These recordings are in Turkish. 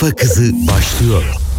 Kafa Kızı başlıyor.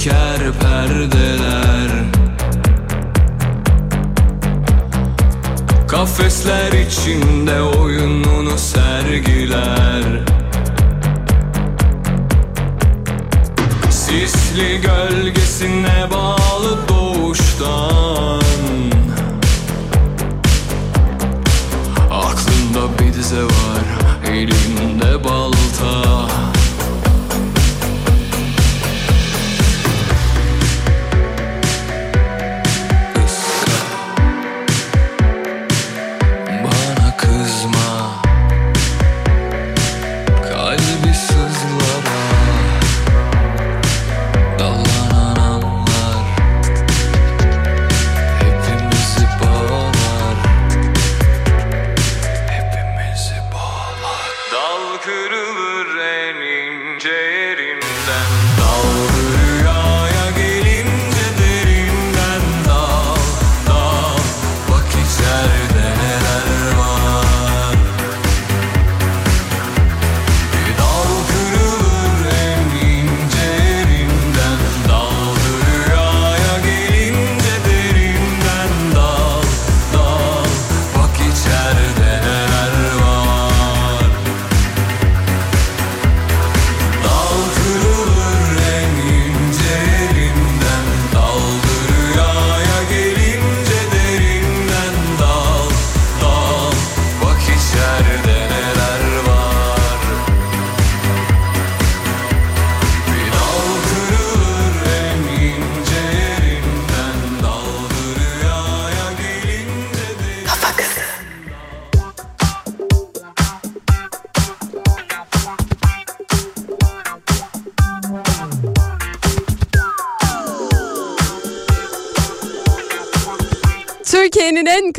Çeker perdeler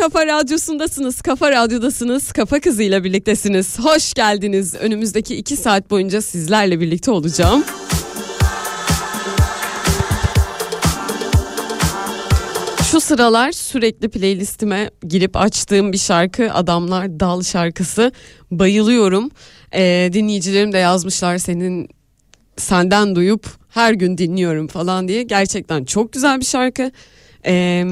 kafa radyosundasınız. Kafa radyodasınız. Kafa kızıyla birliktesiniz. Hoş geldiniz. Önümüzdeki iki saat boyunca sizlerle birlikte olacağım. Şu sıralar sürekli playlistime girip açtığım bir şarkı Adamlar Dal şarkısı. Bayılıyorum. Ee, dinleyicilerim de yazmışlar senin senden duyup her gün dinliyorum falan diye. Gerçekten çok güzel bir şarkı. Ee,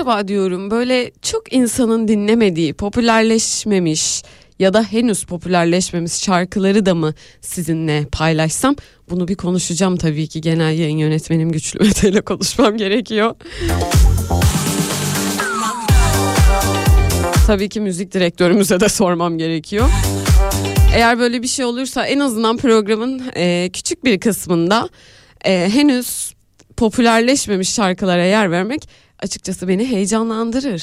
acaba diyorum böyle çok insanın dinlemediği, popülerleşmemiş ya da henüz popülerleşmemiş şarkıları da mı sizinle paylaşsam? Bunu bir konuşacağım tabii ki genel yayın yönetmenim Güçlü Mete ile konuşmam gerekiyor. Tabii ki müzik direktörümüze de sormam gerekiyor. Eğer böyle bir şey olursa en azından programın e, küçük bir kısmında e, henüz popülerleşmemiş şarkılara yer vermek açıkçası beni heyecanlandırır.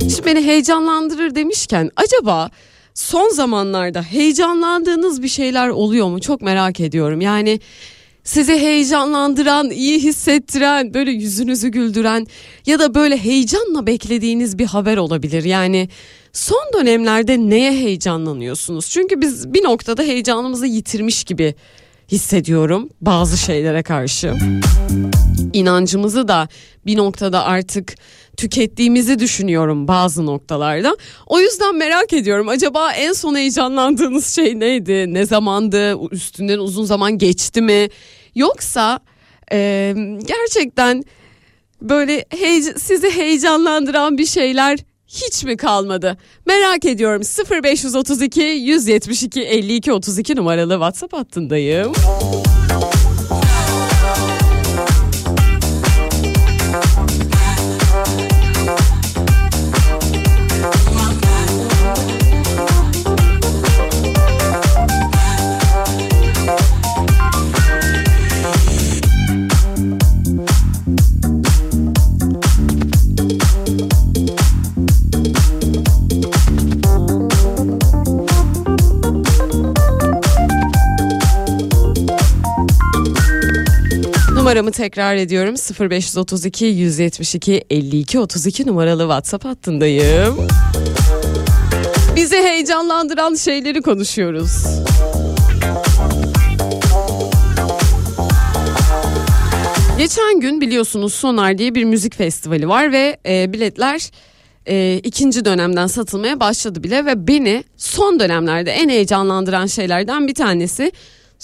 Şimdi beni heyecanlandırır demişken acaba son zamanlarda heyecanlandığınız bir şeyler oluyor mu? Çok merak ediyorum. Yani sizi heyecanlandıran, iyi hissettiren, böyle yüzünüzü güldüren ya da böyle heyecanla beklediğiniz bir haber olabilir. Yani son dönemlerde neye heyecanlanıyorsunuz? Çünkü biz bir noktada heyecanımızı yitirmiş gibi hissediyorum bazı şeylere karşı. İnancımızı da bir noktada artık tükettiğimizi düşünüyorum bazı noktalarda. O yüzden merak ediyorum acaba en son heyecanlandığınız şey neydi? Ne zamandı? Üstünden uzun zaman geçti mi? Yoksa e, gerçekten böyle heyec- sizi heyecanlandıran bir şeyler hiç mi kalmadı? Merak ediyorum 0532 172 52 32 numaralı WhatsApp hattındayım. Numaramı tekrar ediyorum 0532 172 52 32 numaralı WhatsApp hattındayım. Bizi heyecanlandıran şeyleri konuşuyoruz. Geçen gün biliyorsunuz Sonar diye bir müzik festivali var ve e, biletler e, ikinci dönemden satılmaya başladı bile ve beni son dönemlerde en heyecanlandıran şeylerden bir tanesi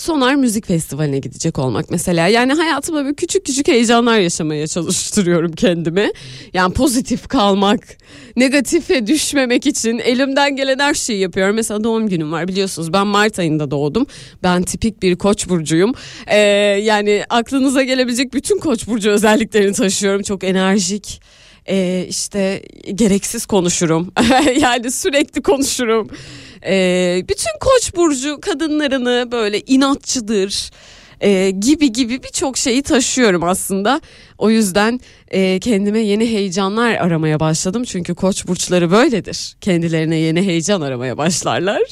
Sonar Müzik Festivali'ne gidecek olmak mesela. Yani hayatımda böyle küçük küçük heyecanlar yaşamaya çalıştırıyorum kendimi. Yani pozitif kalmak, negatife düşmemek için elimden gelen her şeyi yapıyorum. Mesela doğum günüm var biliyorsunuz ben Mart ayında doğdum. Ben tipik bir koç burcuyum. Ee, yani aklınıza gelebilecek bütün koç burcu özelliklerini taşıyorum. Çok enerjik e, işte gereksiz konuşurum yani sürekli konuşurum e, bütün koç burcu kadınlarını böyle inatçıdır e, gibi gibi birçok şeyi taşıyorum aslında. O yüzden e, kendime yeni heyecanlar aramaya başladım. Çünkü koç burçları böyledir. Kendilerine yeni heyecan aramaya başlarlar.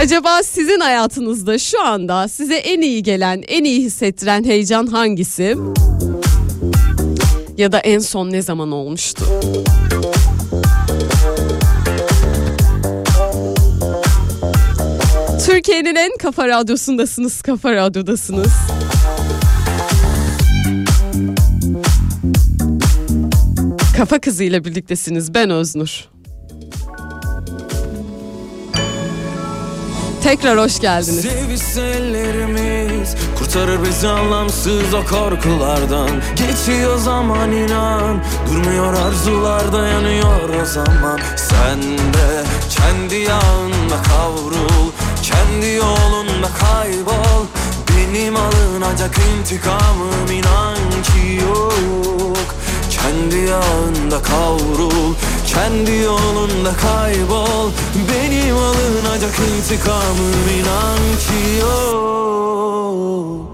Acaba sizin hayatınızda şu anda size en iyi gelen, en iyi hissettiren heyecan hangisi? Ya da en son ne zaman olmuştu? Türkiye'nin en kafa radyosundasınız, kafa radyodasınız. Kafa Kızı ile birliktesiniz. Ben Öznur. Tekrar hoş geldiniz. Sevişsellerimiz kurtarır bizi anlamsız o korkulardan Geçiyor zaman inan Durmuyor arzular dayanıyor o zaman Sen de kendi yağında kavrul Kendi yolunda kaybol. Benim alınacak intikamım inan ki yok. Kendi yağında kavrul Kendi yolunda kaybol. Benim alınacak intikamım inan ki yok.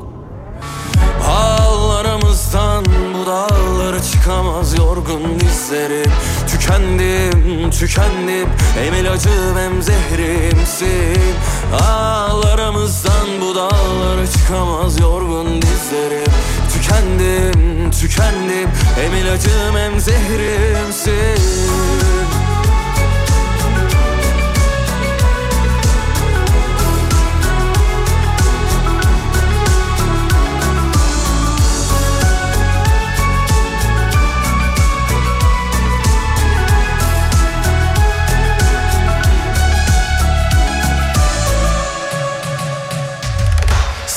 Ağlarımızdan bu dağlara çıkamaz yorgun dizlerim. Tükendim, tükendim Hem ilacım hem zehrimsin Ağlarımızdan bu dağlara çıkamaz yorgun dizlerim. Tükendim, tükendim. Hem ilacım hem zehrimsin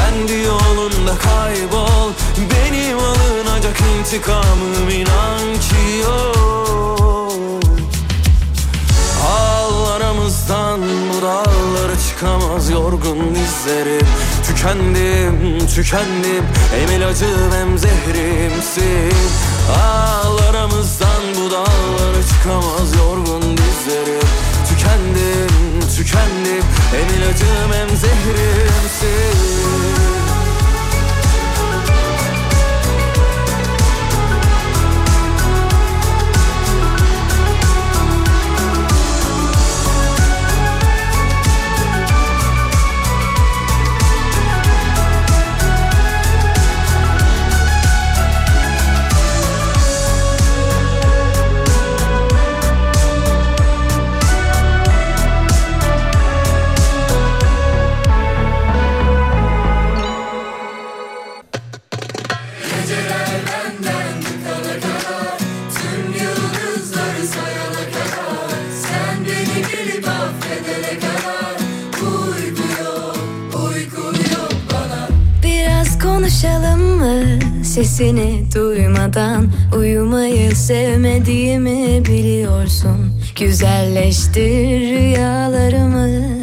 Kendi yolunda kaybol. Benim alınacak intikamım inan ki yok. Ağlarımızdan bu dağlara çıkamaz yorgun dizlerim. Tükendim, tükendim. Hem ilacım hem zehrimsin. Ağlarımızdan bu dağlara çıkamaz yorgun dizlerim. Tükendim, tükendim. Hem ilacım hem zehrimsin Sesini duymadan uyumayı sevmediğimi biliyorsun. Güzelleştir rüyalarımı.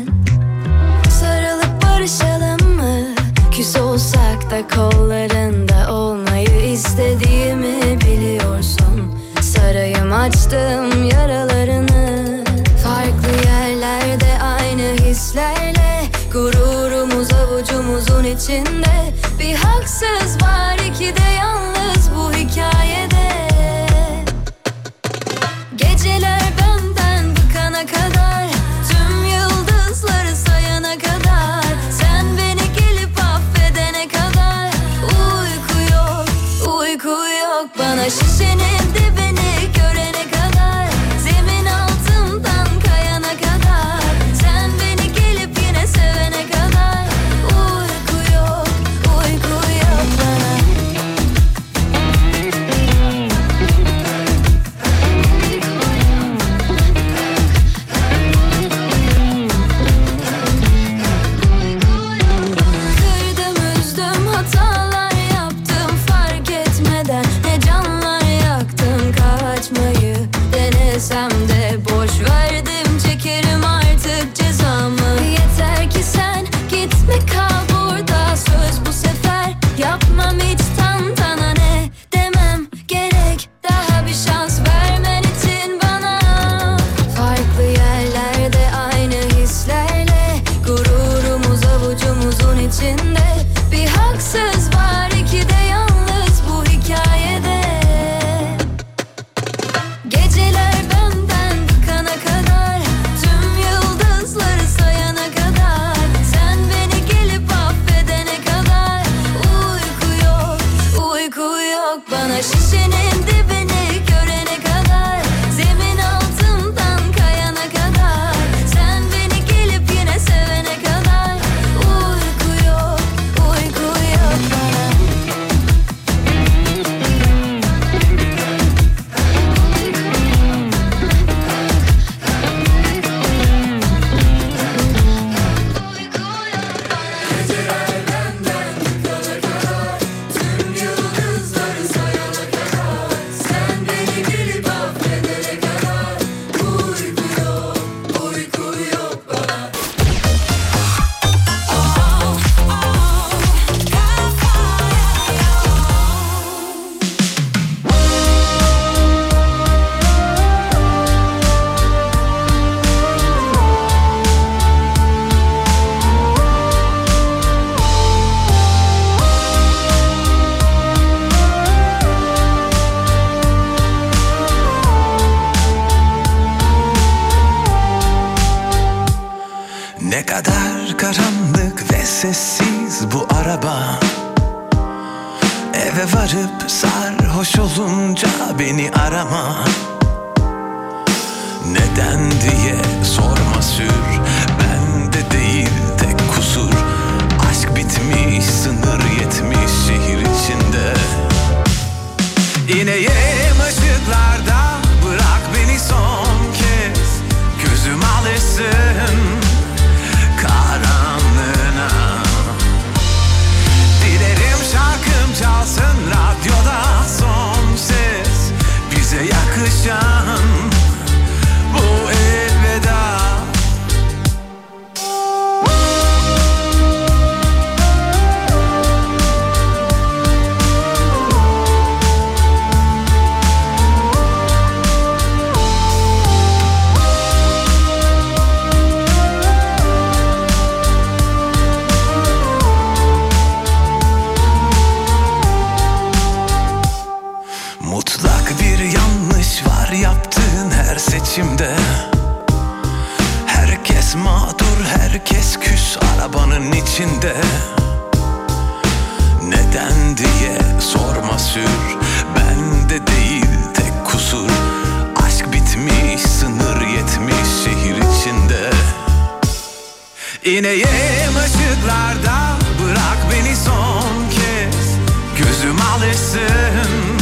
düşersin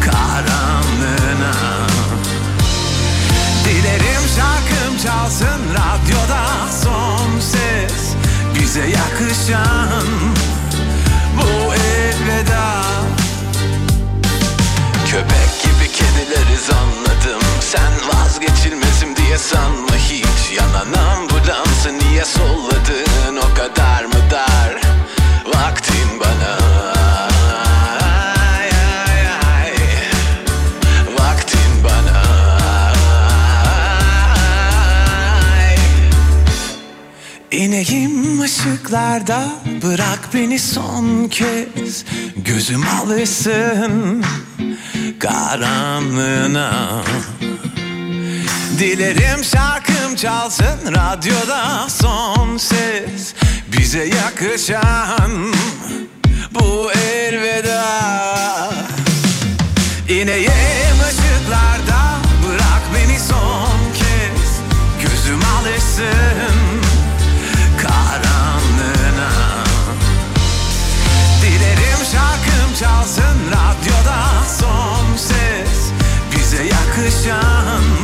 karanlığına. Dilerim şarkım çalsın radyoda son ses. Bize yakışan bu elveda. Köpek gibi kedileriz anladım. Sen vazgeçilmezim diye sanma hiç. Yanan ambulansı niye solladın? O kadar mı dar? Vaktin bana Yüreğim ışıklarda bırak beni son kez. Gözüm alışsın karanlığına. Dilerim şarkım çalsın radyoda son ses. Bize yakışan bu elveda. İneyim ışıklarda bırak beni son kez. Gözüm alışsın çalsın radyoda son ses. Bize yakışan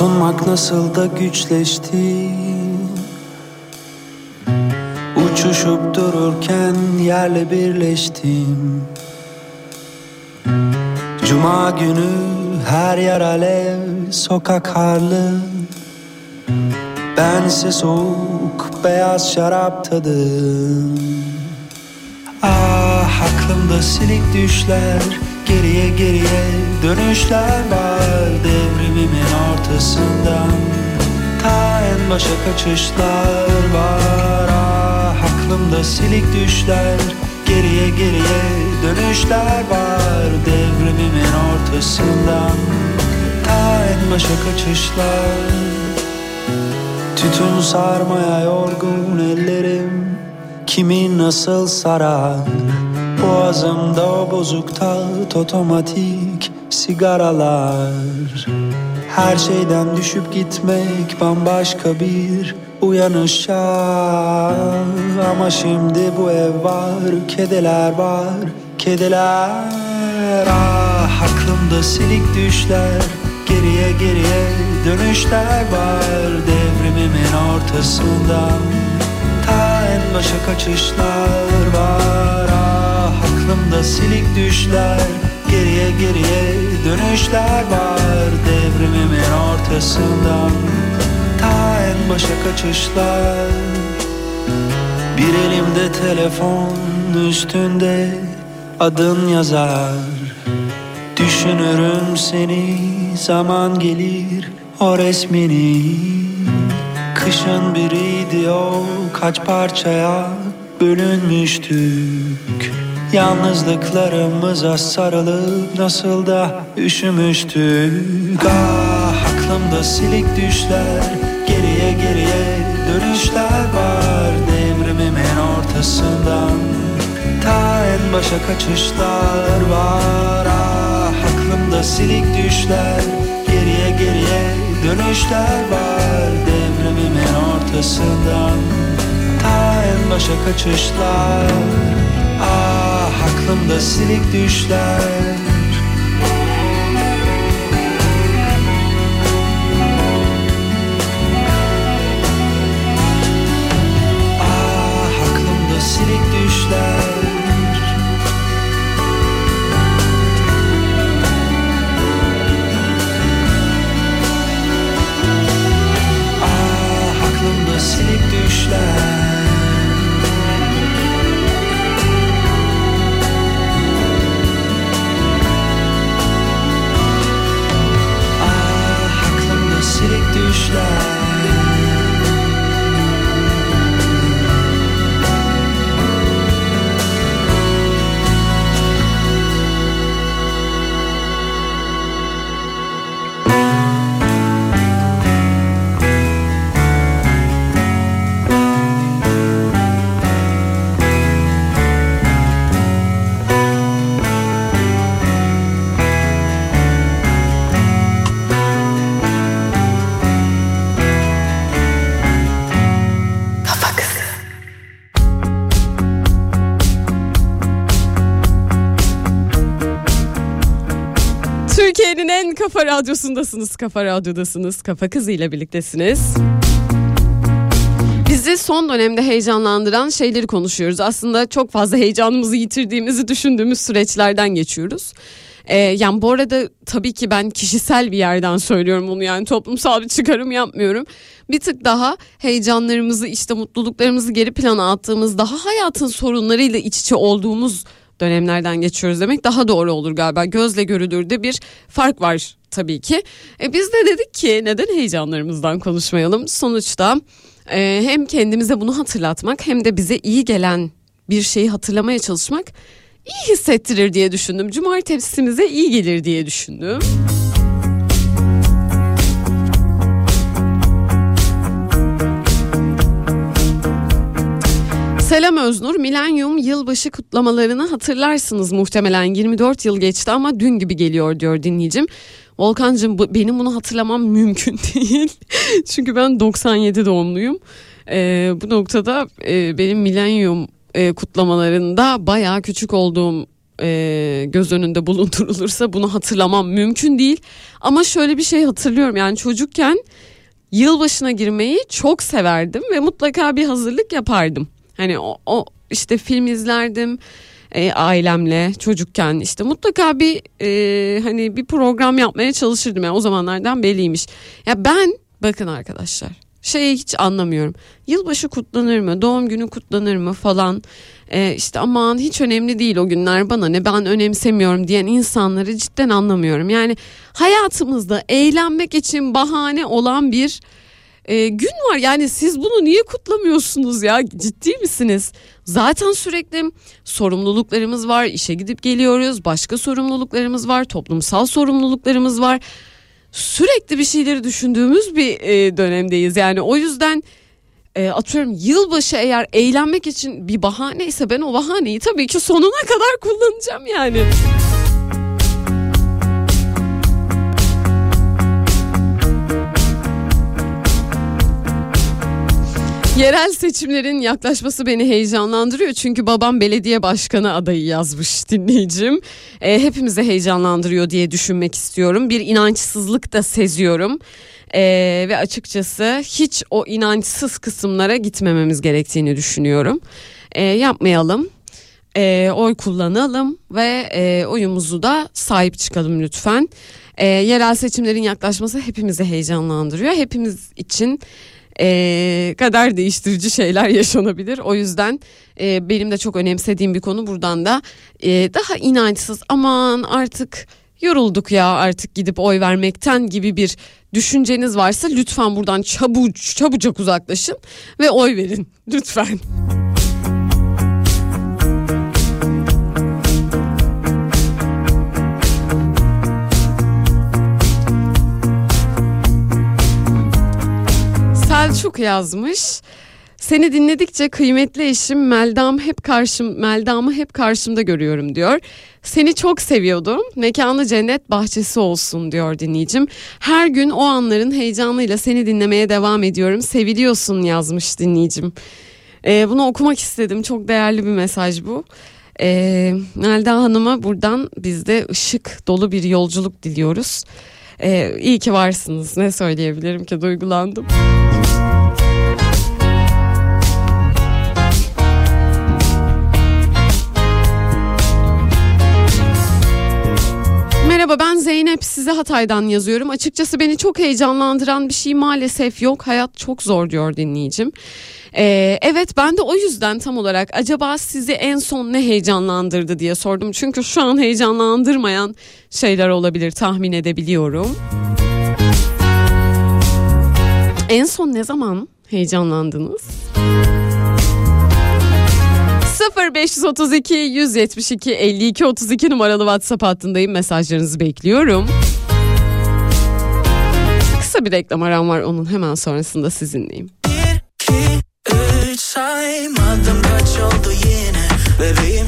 Tutunmak nasıl da güçleşti. Uçuşup dururken yerle birleştim. Cuma günü her yer alev sokak harlı. Bense soğuk beyaz şarap tadım. Ah aklımda silik düşler Geriye geriye dönüşler var Devrimimin ortasından. Ta en başa kaçışlar var. Ah aklımda silik düşler. Geriye geriye dönüşler var Devrimimin ortasından. Ta en başa kaçışlar. Tütün sarmaya yorgun ellerim. Kimin nasıl sarar Boğazımda o bozuk tat otomatik sigaralar. Her şeyden düşüp gitmek bambaşka bir uyanışa Ama şimdi bu ev var, kediler var, kediler. Ah aklımda silik düşler, geriye geriye dönüşler var. Devrimimin ortasından ta en başa kaçışlar var aklımda silik düşler Geriye geriye dönüşler var Devrimimin ortasından. Ta en başa kaçışlar. Bir elimde telefon üstünde adın yazar. Düşünürüm seni zaman gelir o resmini. Kışın biriydi o kaç parçaya bölünmüştük Yalnızlıklarımıza sarılıp nasıl da üşümüştük. Ah aklımda silik düşler Geriye geriye dönüşler var. Devrimimin ortasından Ta en başa kaçışlar var. Ah aklımda silik düşler Geriye geriye dönüşler var. Devrimimin ortasından Ta en başa kaçışlar aklımda silik düşler radyosundasınız. Kafa radyodasınız. Kafa kızı ile birliktesiniz. Bizi son dönemde heyecanlandıran şeyleri konuşuyoruz. Aslında çok fazla heyecanımızı yitirdiğimizi düşündüğümüz süreçlerden geçiyoruz. Ee, yani bu arada tabii ki ben kişisel bir yerden söylüyorum bunu yani toplumsal bir çıkarım yapmıyorum. Bir tık daha heyecanlarımızı işte mutluluklarımızı geri plana attığımız daha hayatın sorunlarıyla iç içe olduğumuz dönemlerden geçiyoruz demek daha doğru olur galiba. Gözle görülürde bir fark var tabii ki. E biz de dedik ki neden heyecanlarımızdan konuşmayalım? Sonuçta e, hem kendimize bunu hatırlatmak hem de bize iyi gelen bir şeyi hatırlamaya çalışmak iyi hissettirir diye düşündüm. Cumartesimize iyi gelir diye düşündüm. Selam Öznur. Milenyum yılbaşı kutlamalarını hatırlarsınız muhtemelen 24 yıl geçti ama dün gibi geliyor diyor dinleyicim. Volkancığım benim bunu hatırlamam mümkün değil. Çünkü ben 97 doğumluyum. Ee, bu noktada e, benim milenyum e, kutlamalarında bayağı küçük olduğum e, göz önünde bulundurulursa bunu hatırlamam mümkün değil. Ama şöyle bir şey hatırlıyorum yani çocukken yılbaşına girmeyi çok severdim ve mutlaka bir hazırlık yapardım. Hani o, o işte film izlerdim e, ailemle çocukken işte mutlaka bir e, hani bir program yapmaya çalışırdım yani o zamanlardan belliymiş. Ya ben bakın arkadaşlar şeyi hiç anlamıyorum. Yılbaşı kutlanır mı? Doğum günü kutlanır mı falan. Ee, işte aman hiç önemli değil o günler bana ne ben önemsemiyorum diyen insanları cidden anlamıyorum. Yani hayatımızda eğlenmek için bahane olan bir e, gün var. Yani siz bunu niye kutlamıyorsunuz ya? Ciddi misiniz? Zaten sürekli sorumluluklarımız var. işe gidip geliyoruz. Başka sorumluluklarımız var. Toplumsal sorumluluklarımız var sürekli bir şeyleri düşündüğümüz bir e, dönemdeyiz. Yani o yüzden e, atıyorum yılbaşı eğer eğlenmek için bir bahane ise ben o bahaneyi tabii ki sonuna kadar kullanacağım yani. Yerel seçimlerin yaklaşması beni heyecanlandırıyor çünkü babam belediye başkanı adayı yazmış dinleyicim. E, hepimizi heyecanlandırıyor diye düşünmek istiyorum. Bir inançsızlık da seziyorum. E, ve açıkçası hiç o inançsız kısımlara gitmememiz gerektiğini düşünüyorum. E, yapmayalım. E, oy kullanalım ve e, oyumuzu da sahip çıkalım lütfen. E, yerel seçimlerin yaklaşması hepimizi heyecanlandırıyor. Hepimiz için e, kader değiştirici şeyler yaşanabilir. O yüzden e, benim de çok önemsediğim bir konu buradan da e, daha inançsız aman artık yorulduk ya artık gidip oy vermekten gibi bir düşünceniz varsa lütfen buradan çabuc çabucak uzaklaşın ve oy verin lütfen. Selçuk yazmış. Seni dinledikçe kıymetli eşim Meldam hep karşım Meldam'ı hep karşımda görüyorum diyor. Seni çok seviyordum. Mekanı cennet bahçesi olsun diyor dinleyicim. Her gün o anların heyecanıyla seni dinlemeye devam ediyorum. Seviliyorsun yazmış dinleyicim. Ee, bunu okumak istedim. Çok değerli bir mesaj bu. Ee, Melda Hanım'a buradan biz de ışık dolu bir yolculuk diliyoruz. Ee, iyi ki varsınız. Ne söyleyebilirim ki duygulandım. Merhaba ben Zeynep size Hatay'dan yazıyorum. Açıkçası beni çok heyecanlandıran bir şey maalesef yok. Hayat çok zor diyor dinleyicim. Ee, evet ben de o yüzden tam olarak acaba sizi en son ne heyecanlandırdı diye sordum. Çünkü şu an heyecanlandırmayan şeyler olabilir tahmin edebiliyorum. En son ne zaman heyecanlandınız? 0532 172 52 32 numaralı WhatsApp hattındayım. Mesajlarınızı bekliyorum. Kısa bir reklam aram var onun hemen sonrasında sizinleyim. Bir, iki, üç saymadım kaç oldu yine Bebeğim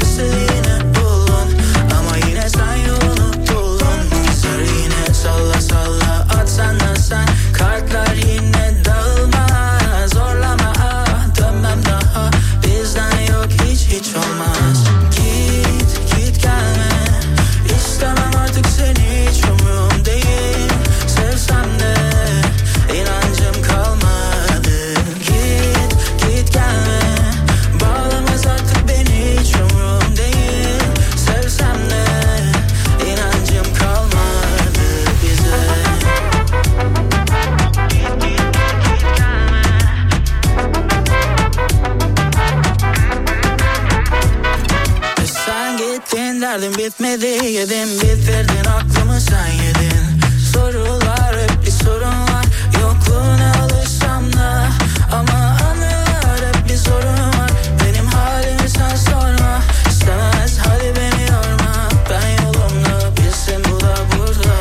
derdim bitmedi yedim bitirdin. Aklımı sen yedin. Sorular hep bir sorun var. Yokluğuna alışsam da Ama anılar hep bir sorun var. Benim halimi sen sorma. İstemez hadi beni yorma. Ben yolumda bilsin bu da burada.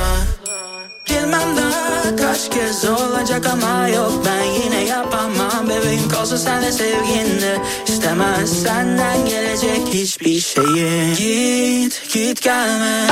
Bilmem daha kaç kez olacak ama yok. Ben yine yapamam. Bebeğim kalsın sen de sevginle İstemez senden gelecek hiçbir şeyi Git gelme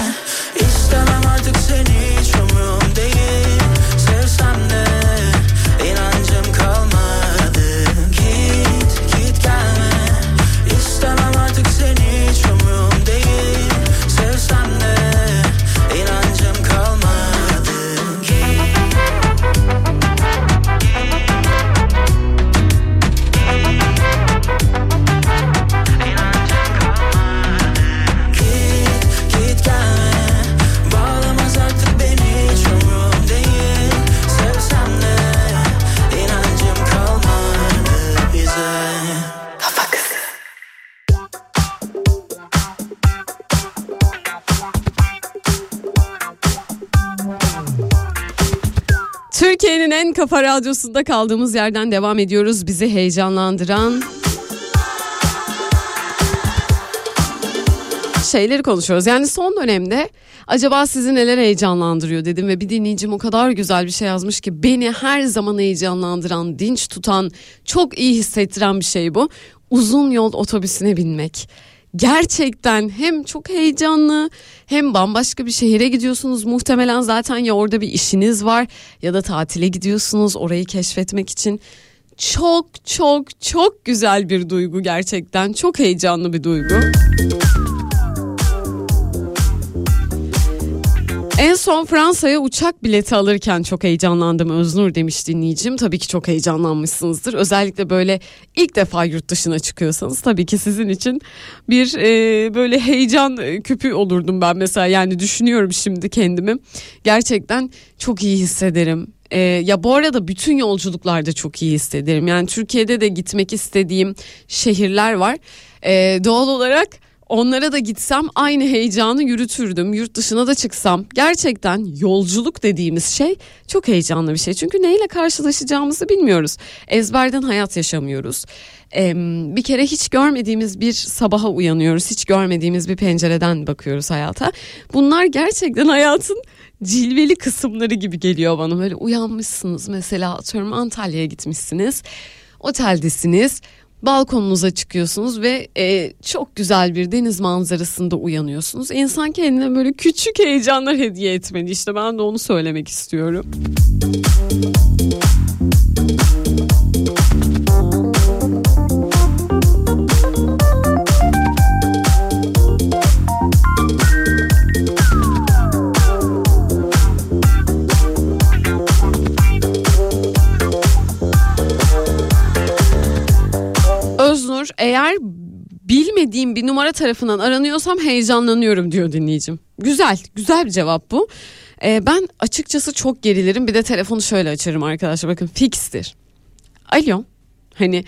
En kafa radyosunda kaldığımız yerden devam ediyoruz. Bizi heyecanlandıran şeyleri konuşuyoruz. Yani son dönemde acaba sizi neler heyecanlandırıyor dedim ve bir dinleyicim o kadar güzel bir şey yazmış ki beni her zaman heyecanlandıran, dinç tutan, çok iyi hissettiren bir şey bu. Uzun yol otobüsüne binmek. Gerçekten hem çok heyecanlı hem bambaşka bir şehire gidiyorsunuz muhtemelen zaten ya orada bir işiniz var ya da tatile gidiyorsunuz orayı keşfetmek için. Çok çok çok güzel bir duygu gerçekten çok heyecanlı bir duygu. En son Fransa'ya uçak bileti alırken çok heyecanlandım Öznur demiş dinleyicim. Tabii ki çok heyecanlanmışsınızdır. Özellikle böyle ilk defa yurt dışına çıkıyorsanız tabii ki sizin için bir e, böyle heyecan küpü olurdum ben mesela. Yani düşünüyorum şimdi kendimi. Gerçekten çok iyi hissederim. Ee, ya bu arada bütün yolculuklarda çok iyi hissederim. Yani Türkiye'de de gitmek istediğim şehirler var. Ee, doğal olarak onlara da gitsem aynı heyecanı yürütürdüm. Yurt dışına da çıksam gerçekten yolculuk dediğimiz şey çok heyecanlı bir şey. Çünkü neyle karşılaşacağımızı bilmiyoruz. Ezberden hayat yaşamıyoruz. Ee, bir kere hiç görmediğimiz bir sabaha uyanıyoruz. Hiç görmediğimiz bir pencereden bakıyoruz hayata. Bunlar gerçekten hayatın cilveli kısımları gibi geliyor bana. Böyle uyanmışsınız mesela atıyorum Antalya'ya gitmişsiniz. Oteldesiniz balkonunuza çıkıyorsunuz ve e, çok güzel bir deniz manzarasında uyanıyorsunuz. İnsan kendine böyle küçük heyecanlar hediye etmeli. İşte ben de onu söylemek istiyorum. Öznur eğer bilmediğim bir numara tarafından aranıyorsam heyecanlanıyorum diyor dinleyicim. Güzel, güzel bir cevap bu. Ee, ben açıkçası çok gerilirim. Bir de telefonu şöyle açarım arkadaşlar. Bakın fikstir. Alo. Hani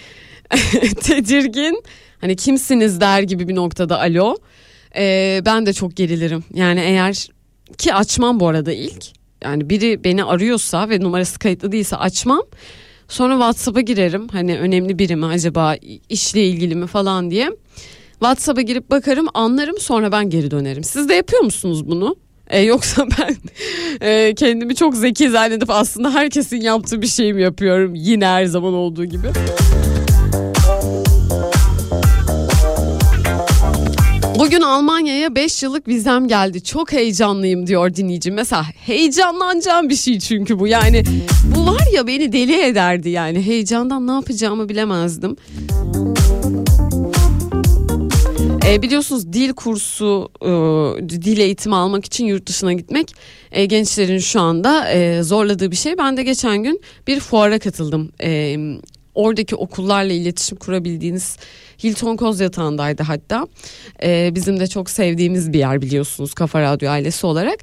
tedirgin. Hani kimsiniz der gibi bir noktada alo. Ee, ben de çok gerilirim. Yani eğer ki açmam bu arada ilk. Yani biri beni arıyorsa ve numarası kayıtlı değilse açmam. Sonra WhatsApp'a girerim. Hani önemli biri mi acaba işle ilgili mi falan diye. WhatsApp'a girip bakarım anlarım sonra ben geri dönerim. Siz de yapıyor musunuz bunu? E, yoksa ben e, kendimi çok zeki zannedip aslında herkesin yaptığı bir şey mi yapıyorum yine her zaman olduğu gibi. Bugün Almanya'ya 5 yıllık vizem geldi. Çok heyecanlıyım diyor dinleyicim. Mesela heyecanlanacağım bir şey çünkü bu. Yani var ya beni deli ederdi yani. Heyecandan ne yapacağımı bilemezdim. E, biliyorsunuz dil kursu, e, dil eğitimi almak için yurt dışına gitmek e, gençlerin şu anda e, zorladığı bir şey. Ben de geçen gün bir fuara katıldım. E, oradaki okullarla iletişim kurabildiğiniz Hilton Kozyatağı'ndaydı hatta. E, bizim de çok sevdiğimiz bir yer biliyorsunuz Kafa Radyo ailesi olarak.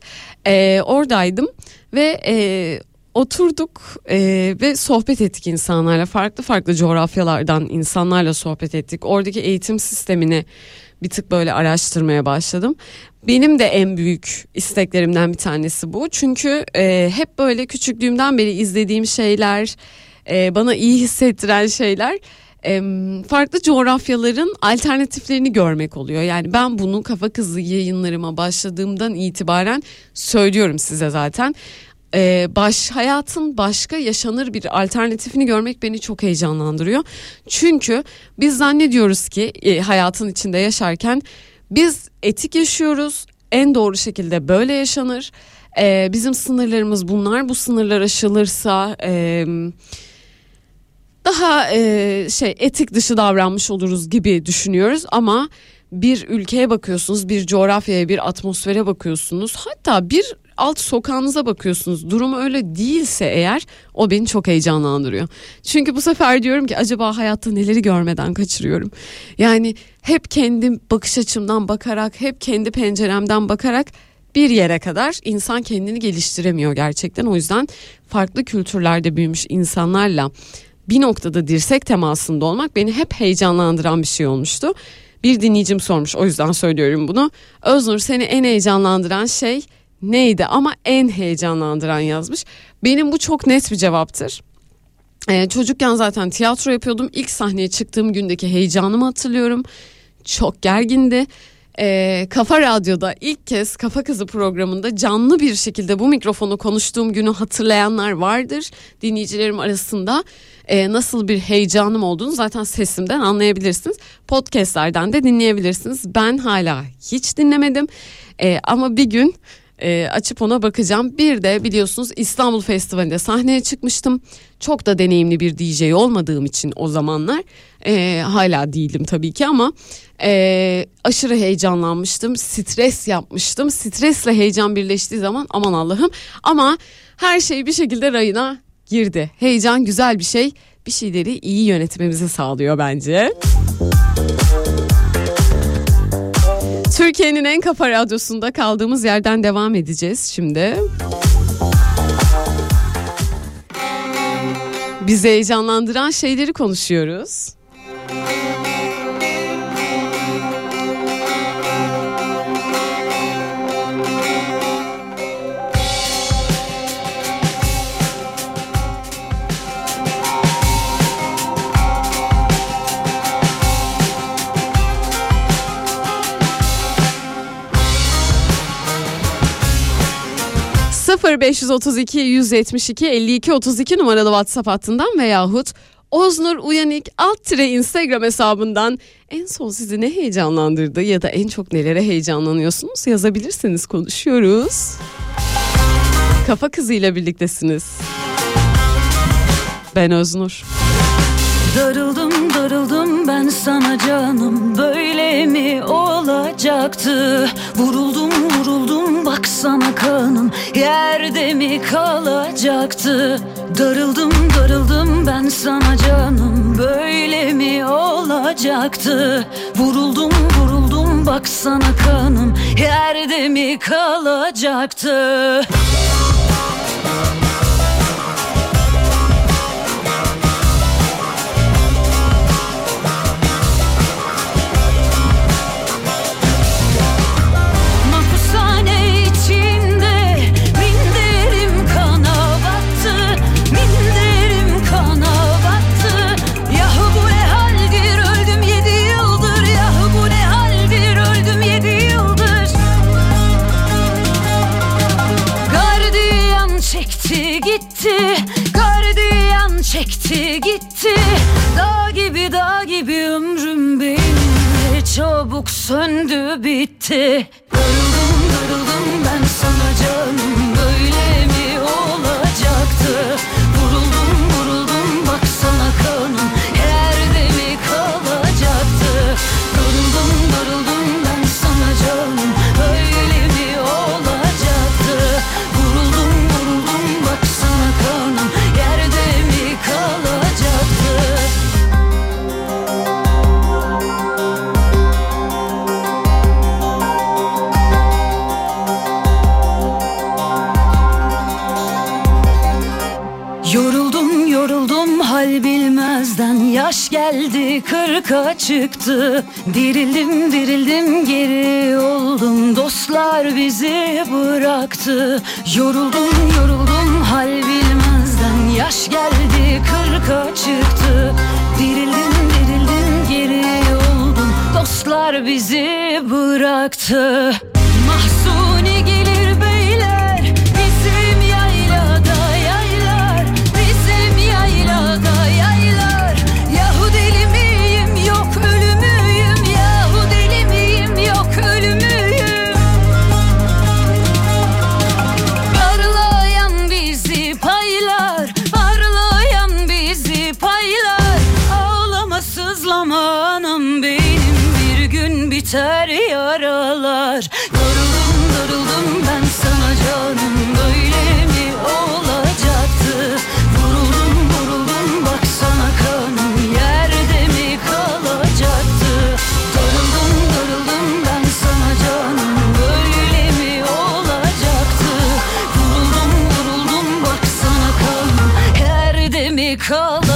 E, oradaydım ve e, oturduk e, ve sohbet ettik insanlarla farklı farklı coğrafyalardan insanlarla sohbet ettik. Oradaki eğitim sistemini bir tık böyle araştırmaya başladım. Benim de en büyük isteklerimden bir tanesi bu. Çünkü e, hep böyle küçüklüğümden beri izlediğim şeyler, e, bana iyi hissettiren şeyler e, farklı coğrafyaların alternatiflerini görmek oluyor. Yani ben bunu kafa kızı yayınlarıma başladığımdan itibaren söylüyorum size zaten. Ee, baş hayatın başka yaşanır bir alternatifini görmek beni çok heyecanlandırıyor. Çünkü biz zannediyoruz ki e, hayatın içinde yaşarken biz etik yaşıyoruz. En doğru şekilde böyle yaşanır. Ee, bizim sınırlarımız bunlar. Bu sınırlar aşılırsa e, daha e, şey etik dışı davranmış oluruz gibi düşünüyoruz ama bir ülkeye bakıyorsunuz, bir coğrafyaya, bir atmosfere bakıyorsunuz. Hatta bir alt sokağınıza bakıyorsunuz. Durum öyle değilse eğer o beni çok heyecanlandırıyor. Çünkü bu sefer diyorum ki acaba hayatta neleri görmeden kaçırıyorum. Yani hep kendi bakış açımdan bakarak, hep kendi penceremden bakarak bir yere kadar insan kendini geliştiremiyor gerçekten. O yüzden farklı kültürlerde büyümüş insanlarla bir noktada dirsek temasında olmak beni hep heyecanlandıran bir şey olmuştu. Bir dinleyicim sormuş o yüzden söylüyorum bunu. Öznur seni en heyecanlandıran şey neydi ama en heyecanlandıran yazmış. Benim bu çok net bir cevaptır. Ee, çocukken zaten tiyatro yapıyordum. İlk sahneye çıktığım gündeki heyecanımı hatırlıyorum. Çok gergindi. Ee, Kafa Radyo'da ilk kez Kafa Kızı programında canlı bir şekilde bu mikrofonu konuştuğum günü hatırlayanlar vardır dinleyicilerim arasında. Ee, nasıl bir heyecanım olduğunu zaten sesimden anlayabilirsiniz. Podcastlerden de dinleyebilirsiniz. Ben hala hiç dinlemedim Ee, ama bir gün e, açıp ona bakacağım. Bir de biliyorsunuz İstanbul Festivali'nde sahneye çıkmıştım. Çok da deneyimli bir DJ olmadığım için o zamanlar e, hala değilim tabii ki ama e, aşırı heyecanlanmıştım. Stres yapmıştım. Stresle heyecan birleştiği zaman aman Allah'ım ama her şey bir şekilde rayına girdi. Heyecan güzel bir şey. Bir şeyleri iyi yönetmemizi sağlıyor bence. Türkiye'nin en kafa radyosunda kaldığımız yerden devam edeceğiz şimdi. Bizi heyecanlandıran şeyleri konuşuyoruz. Sıfır 532 172 52 32 numaralı WhatsApp hattından veyahut Oznur Uyanik alt tire Instagram hesabından en son sizi ne heyecanlandırdı ya da en çok nelere heyecanlanıyorsunuz yazabilirsiniz konuşuyoruz. Kafa kızıyla birliktesiniz. Ben Öznur. Darıldım darıldım ben sana canım. Böyle mi olacaktı? Vuruldum vuruldum baksana kanım. Yerde mi kalacaktı? Darıldım darıldım ben sana canım. Böyle mi olacaktı? Vuruldum vuruldum baksana kanım. Yerde mi kalacaktı gitti. Dağ gibi dağ gibi ömrüm benim. Çabuk söndü bitti. Darıldım çıktı. Dirildim dirildim geri oldum. Dostlar bizi bıraktı. Yoruldum yoruldum hal bilmezden. Yaş geldi kırka çıktı. Dirildim dirildim geri oldum. Dostlar bizi bıraktı. Mahsuni gelir beyler Yerde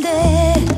돼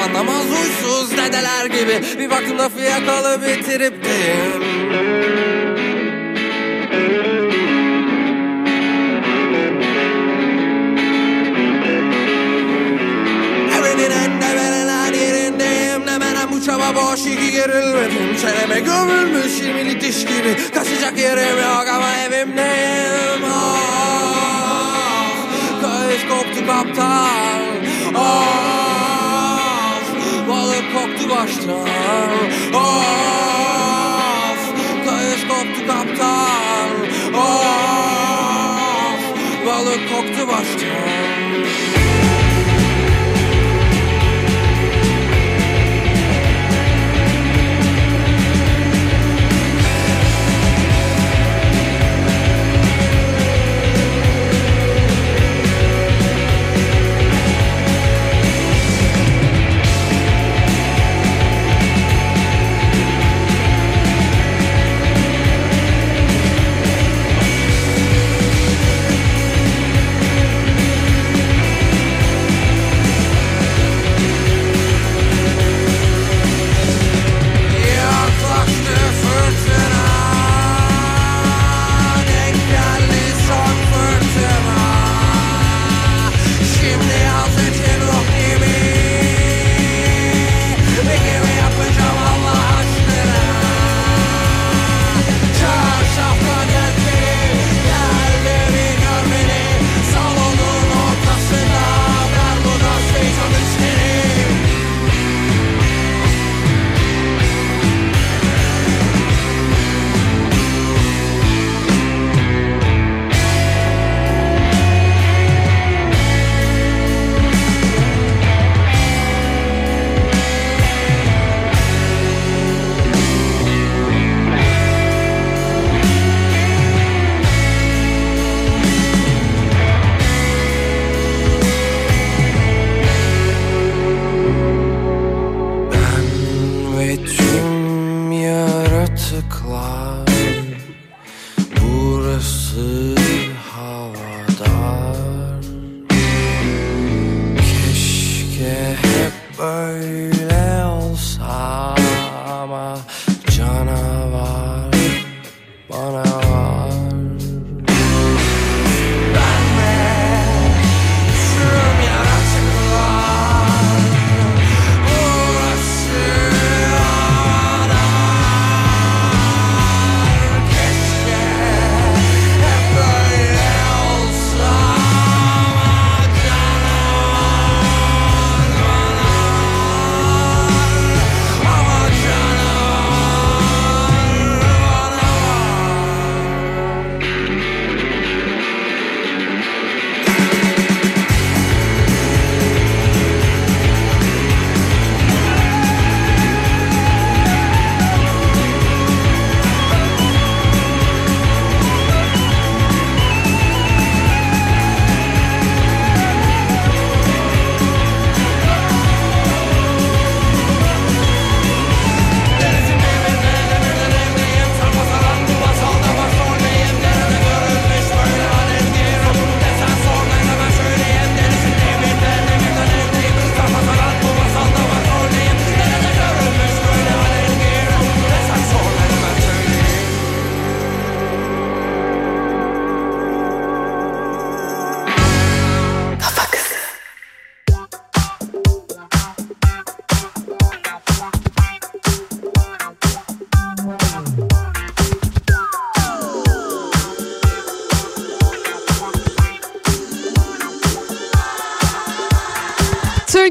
anlamaz uysuz dedeler gibi. Bir baktım lafı yakalı bitirip deyim çaba boş iki gerilmedim. Çeneme gömülmüş yirmili diş gibi. Kaçacak yerim yok ama evimdeyim Ah, Kayış koptu kaptan. Of Koktu baştan Of Kayış koptu kaptan. Of Balık koktu baştan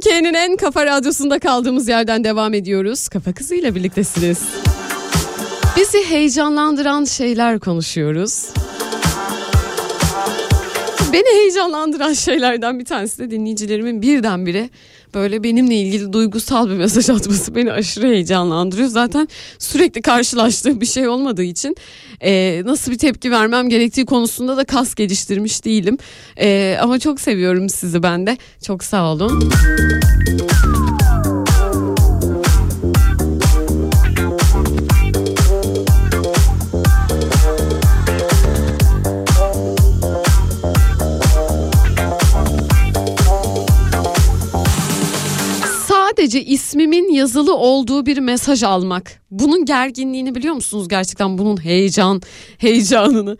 Türkiye'nin en kafa radyosunda kaldığımız yerden devam ediyoruz. Kafa Kızı ile birliktesiniz. Bizi heyecanlandıran şeyler konuşuyoruz. Beni heyecanlandıran şeylerden bir tanesi de dinleyicilerimin birdenbire böyle benimle ilgili duygusal bir mesaj atması beni aşırı heyecanlandırıyor. Zaten sürekli karşılaştığım bir şey olmadığı için e, nasıl bir tepki vermem gerektiği konusunda da kas geliştirmiş değilim. E, ama çok seviyorum sizi ben de. Çok sağ olun. Filmin yazılı olduğu bir mesaj almak. Bunun gerginliğini biliyor musunuz gerçekten bunun heyecan heyecanını.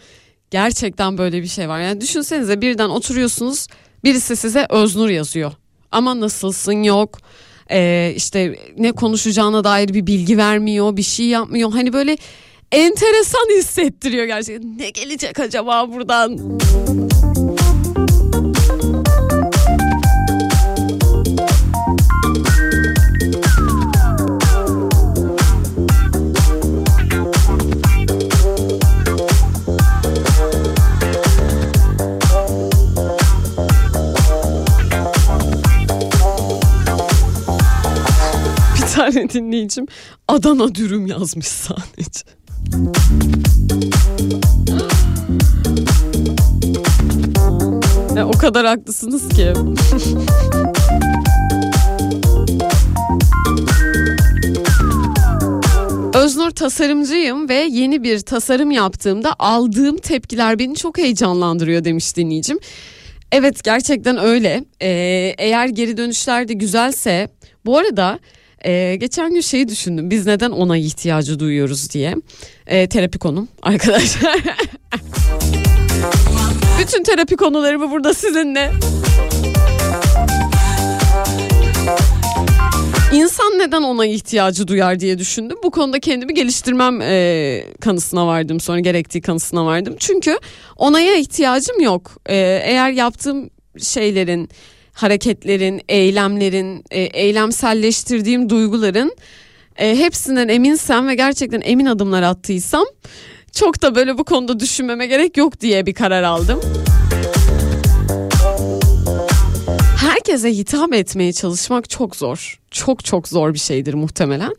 Gerçekten böyle bir şey var. Yani düşünsenize birden oturuyorsunuz birisi size Öznur yazıyor. Ama nasılsın yok. Ee, işte ne konuşacağına dair bir bilgi vermiyor, bir şey yapmıyor. Hani böyle enteresan hissettiriyor gerçekten. Ne gelecek acaba buradan? Tane dinleyicim Adana dürüm yazmış sadece. Ya, o kadar haklısınız ki. Öznur tasarımcıyım ve yeni bir tasarım yaptığımda aldığım tepkiler beni çok heyecanlandırıyor demiş dinleyicim. Evet gerçekten öyle. Ee, eğer geri dönüşler de güzelse bu arada e, geçen gün şeyi düşündüm. Biz neden ona ihtiyacı duyuyoruz diye. Ee, terapi konum arkadaşlar. Bütün terapi konularımı burada sizinle. İnsan neden ona ihtiyacı duyar diye düşündüm. Bu konuda kendimi geliştirmem e, kanısına vardım sonra gerektiği kanısına vardım. Çünkü onaya ihtiyacım yok. E, eğer yaptığım şeylerin, hareketlerin, eylemlerin, e, eylemselleştirdiğim duyguların e, hepsinden eminsem ve gerçekten emin adımlar attıysam çok da böyle bu konuda düşünmeme gerek yok diye bir karar aldım. Herkese hitap etmeye çalışmak çok zor. Çok çok zor bir şeydir muhtemelen.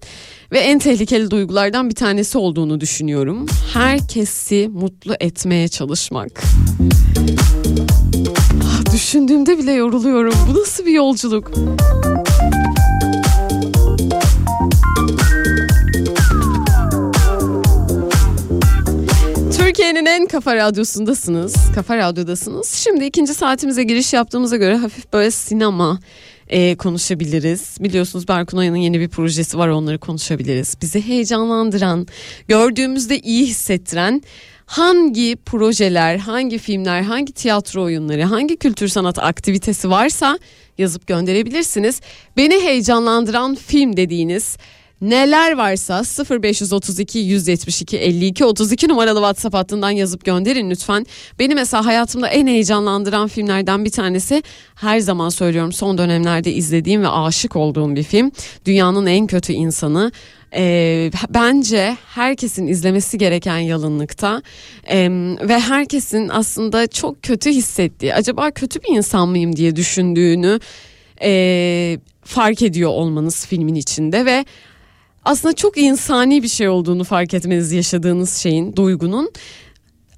Ve en tehlikeli duygulardan bir tanesi olduğunu düşünüyorum. Herkesi mutlu etmeye çalışmak. Düşündüğümde bile yoruluyorum. Bu nasıl bir yolculuk? Türkiye'nin en kafa radyosundasınız. Kafa radyodasınız. Şimdi ikinci saatimize giriş yaptığımıza göre hafif böyle sinema e, konuşabiliriz. Biliyorsunuz Berkun Oya'nın yeni bir projesi var onları konuşabiliriz. Bizi heyecanlandıran, gördüğümüzde iyi hissettiren hangi projeler, hangi filmler, hangi tiyatro oyunları, hangi kültür sanat aktivitesi varsa yazıp gönderebilirsiniz. Beni heyecanlandıran film dediğiniz neler varsa 0532 172 52 32 numaralı WhatsApp hattından yazıp gönderin lütfen. Beni mesela hayatımda en heyecanlandıran filmlerden bir tanesi her zaman söylüyorum son dönemlerde izlediğim ve aşık olduğum bir film. Dünyanın en kötü insanı. Ee, bence herkesin izlemesi gereken yalınlıkta Ee, ve herkesin aslında çok kötü hissettiği acaba kötü bir insan mıyım diye düşündüğünü e, fark ediyor olmanız filmin içinde ve aslında çok insani bir şey olduğunu fark etmeniz yaşadığınız şeyin, duygunun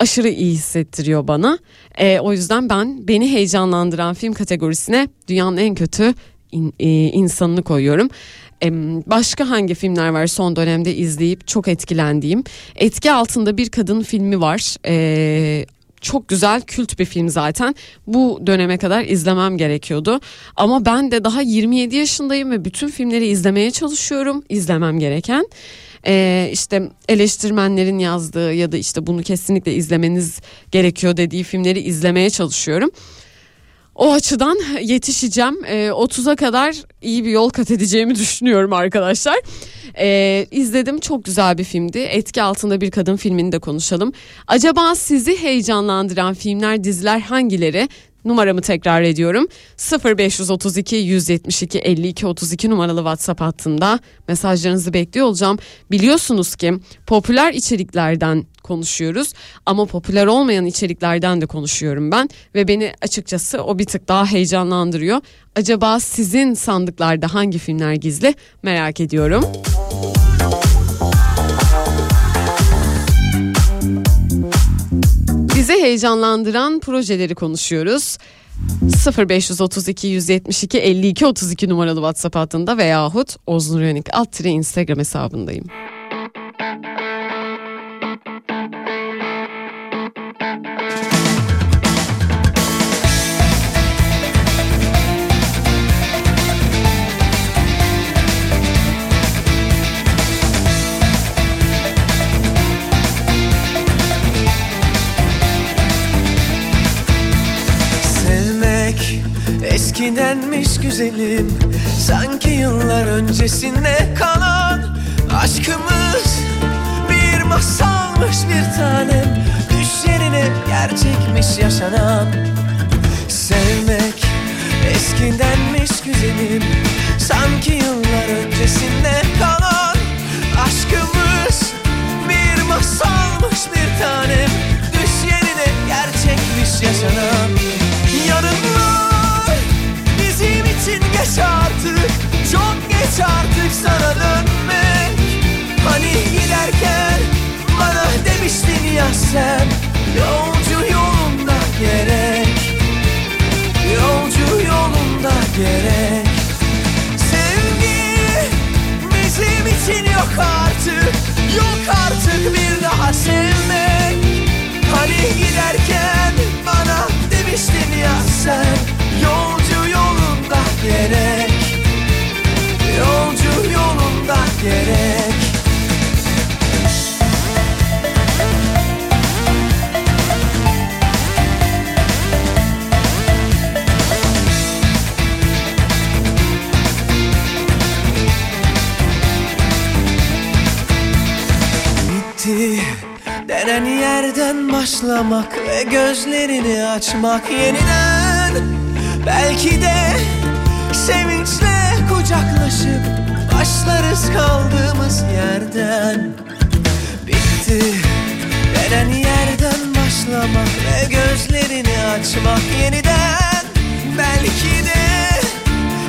aşırı iyi hissettiriyor bana. Ee, o yüzden ben beni heyecanlandıran film kategorisine dünyanın en kötü in- e, insanını koyuyorum. Ee, başka hangi filmler var son dönemde izleyip çok etkilendiğim? Etki altında bir kadın filmi var. Ee, çok güzel kült bir film zaten. Bu döneme kadar izlemem gerekiyordu. Ama ben de daha 27 yaşındayım ve bütün filmleri izlemeye çalışıyorum. İzlemem gereken. Ee, işte eleştirmenlerin yazdığı ya da işte bunu kesinlikle izlemeniz gerekiyor dediği filmleri izlemeye çalışıyorum. O açıdan yetişeceğim. Ee, 30'a kadar iyi bir yol kat edeceğimi düşünüyorum arkadaşlar. Ee, izledim çok güzel bir filmdi. Etki altında bir kadın filmini de konuşalım. Acaba sizi heyecanlandıran filmler, diziler hangileri? Numaramı tekrar ediyorum. 0532 172 52 32 numaralı WhatsApp hattında mesajlarınızı bekliyor olacağım. Biliyorsunuz ki popüler içeriklerden konuşuyoruz ama popüler olmayan içeriklerden de konuşuyorum ben ve beni açıkçası o bir tık daha heyecanlandırıyor. Acaba sizin sandıklarda hangi filmler gizli merak ediyorum. Bizi heyecanlandıran projeleri konuşuyoruz. 0532 172 52 32 numaralı WhatsApp hattında veyahut Oznur Yönik alt Instagram hesabındayım. Açmak yeniden. Belki de sevinçle kucaklaşıp Başlarız kaldığımız yerden. Bitti. Denen yerden başlamak Ve gözlerini açmak yeniden. Belki de